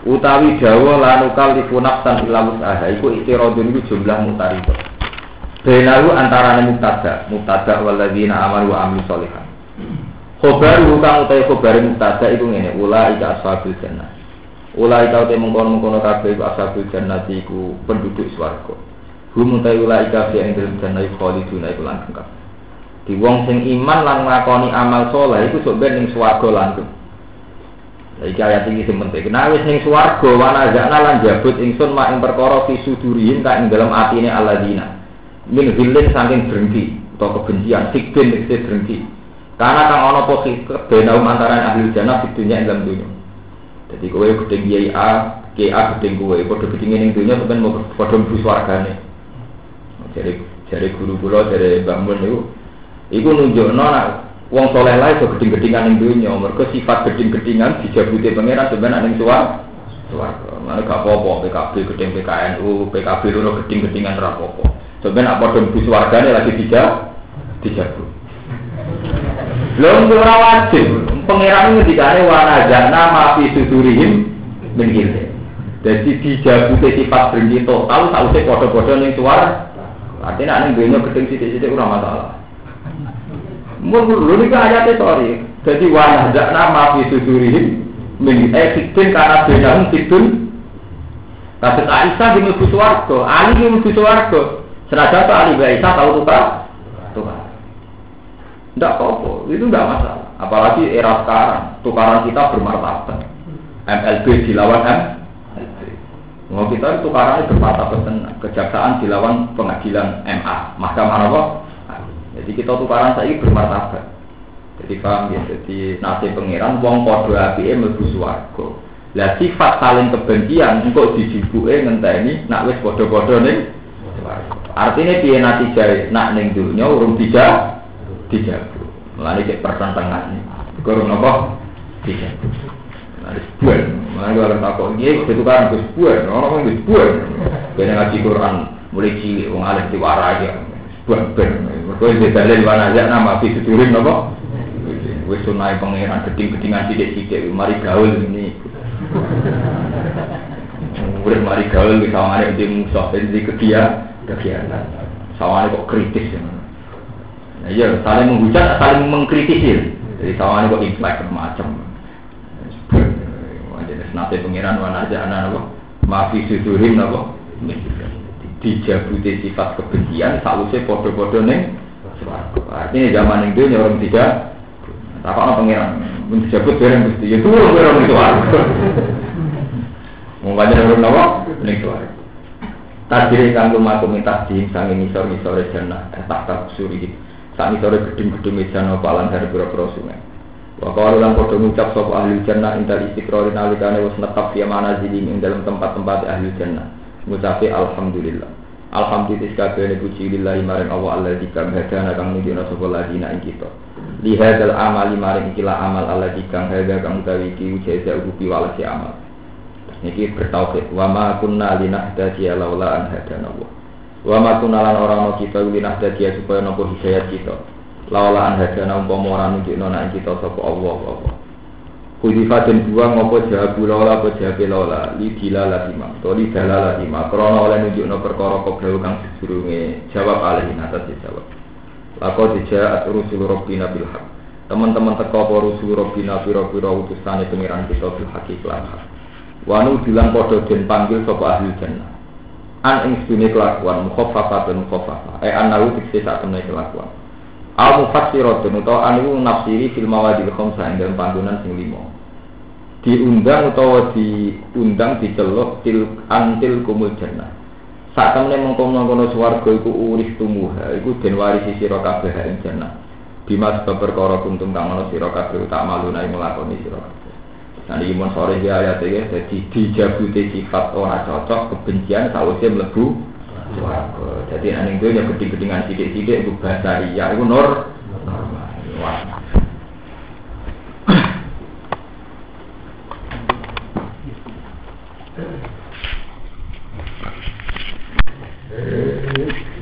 utawi dawa lanukal lifu nafsan illa wus'aha iku istiradun iku jumlah mutarito benalu antara mubtada mubtada waladina amalu wa amil solihan khobar kang utai khobar mubtada iku ngene. Ula ika ashabul jannah. Ula ika utai mengkono mengkono kabeh iku ashabul jannah iku penduduk swarga. Hum utai ula ika fi ing dalem jannah iku iku langgeng di wong sing iman lan nglakoni amal soleh iku sok ben ning swarga langgeng Iki ayat ini sing penting. Nah wis ning swarga wana zakna lan jabut ingsun mak ing perkara fi sudurihin tak ing dalam atine alladzina. Min hilin saking drengki atau kebencian, sikbin iki drengki. Karena kang ana apa kebenaum antara ahli jannah di dunia ing dalam dunia. Jadi kowe gedeng kiai A, kiai A gedeng kowe, padha gedenge ning dunya sampean mau padha mlebu swargane. Jadi jadi guru kula dari Mbak Mun niku iku nunjukno nak wong soleh lae iso gedeng-gedingan ning dunya, mergo sifat gedeng-gedingan dijabuti pangeran sampean ning suwarga. Suwarga. Mana gak apa-apa PKB gedeng PKNU, PKB loro gedeng-gedingan ora apa-apa. Sampeyan nak padha mlebu swargane lagi dijak dijabu. Lho ora wajib. Pangeran ngendikane wana jana mafi sudurihim min ghilli. Jadi dijabuti sifat benci total sausé padha-padha ning suar. Artinya ning dunya gedeng sithik-sithik ora masalah. Mun lho niku ayate sorry. Jadi wana jana mafi sudurihim min sidin karena bedahum sidun Kasus Aisyah di Mlebu Suwargo, Ali di Mlebu Suwargo. Senajan tuh Ali Aisyah tahu tukar, tukar. Tidak apa-apa, itu tidak masalah. Apalagi era sekarang, tukaran kita bermartabat. MLB dilawan MLB. Mau kita itu tukarannya bermartabat tenang. Kejaksaan dilawan pengadilan MA, Mahkamah apa? Jadi kita tukaran saya bermartabat. Jadi paham ya, jadi nasi pangeran wong podo api mlebu swarga. Lah sifat saling kebencian engkau dijibuke ngenteni nak wis podo-podo ning Artinya piye natijah nak ning dunya urung dijak dijabu. Mulane cek pertentangan. Kurang apa? Dijabu. Ada sebuah, mulai orang takut ini itu kan ke sebuah, orang itu sebuah. Kena ngaji Quran mulai cilik, wong alim diwara aja. Ben, mereka itu dalil aja nama fi seturin apa? Wis sunai pangeran geding-gedingan sidik-sidik, mari gaul ini. Udah mari gaul di sawangan di musuh, di kedia, kegiatan. Sawangan kok kritis ya. Nah, iya, saling menghujat, saling mengkritisi. Jadi sawangan kok implek macam. Jadi nate pengiran mana aja anak apa? Maafi sudurim apa? Dijabuti sifat kebencian, salusnya podo-podo neng. Artinya zaman itu orang tidak apa apa pangeran? Menjabut barang mesti ya turun barang itu mau baca orang nawa ning suara Tadiri kanggo maku minta dim sangi misor jannah eh, tak tak suri sangi sore gedung gedung jannah palang dari pura pura sungai. Wa qalu lan padha ngucap sapa ahli jannah indal istiqrar nalikane wis netap ya mana jiling ing dalam tempat-tempat ahli jannah ngucapi alhamdulillah. Alhamdulillah kabehane puji lillahi maring Allah Allah dikang hadana kang nunjukna sapa ladina ing kita. Lihadal amali maring ikilah amal Allah dikang hada kang utawi iki jaza ubi walasi amal. Niki bertauhid. Wa ma kunna linahdadiya laula an hadana Allah. Wa ma kunna lan ora ono kita linahdadiya supaya nopo hidayat kita. Laula an hadana umpama ora nunjukno nek kita sapa Allah apa Kudifa dan dua ngopo jawabu lola apa jawab lola li dilala lima to li dalala lima krono oleh nunjukno perkara kobra kang sedurunge jawab alih atas jawab Lako dijak rusul robbina bil haq. Teman-teman teko apa rusul robbina pira-pira utusane pengiran kita bil haq iklan hak. Wanu bilang podo den panggil sapa ahli jannah. An ing sedune kelakuan mukhaffafa dan mukhaffafa. Eh anahu tikse sak temne kelakuan. Al mufassiratun utawa anu nafsiri fil mawadil khamsa ing dalam panggonan sing lima. Diundang utawa diundang diceluk til antil kumul jannah saat temene mengkono-kono swarga iku urih tumuha, iku den warisi sira kabeh ing jannah. Bima sebab perkara kuntum kang ana sira kabeh tak malu nai nglakoni sira kabeh. Nah iki mon sore ya ayat iki dadi dijabuti sifat ora cocok kebencian sawise mlebu suarga. Jadi aning kowe ya gedhi-gedhingan sithik-sithik iku basa iya iku nur. Thank you.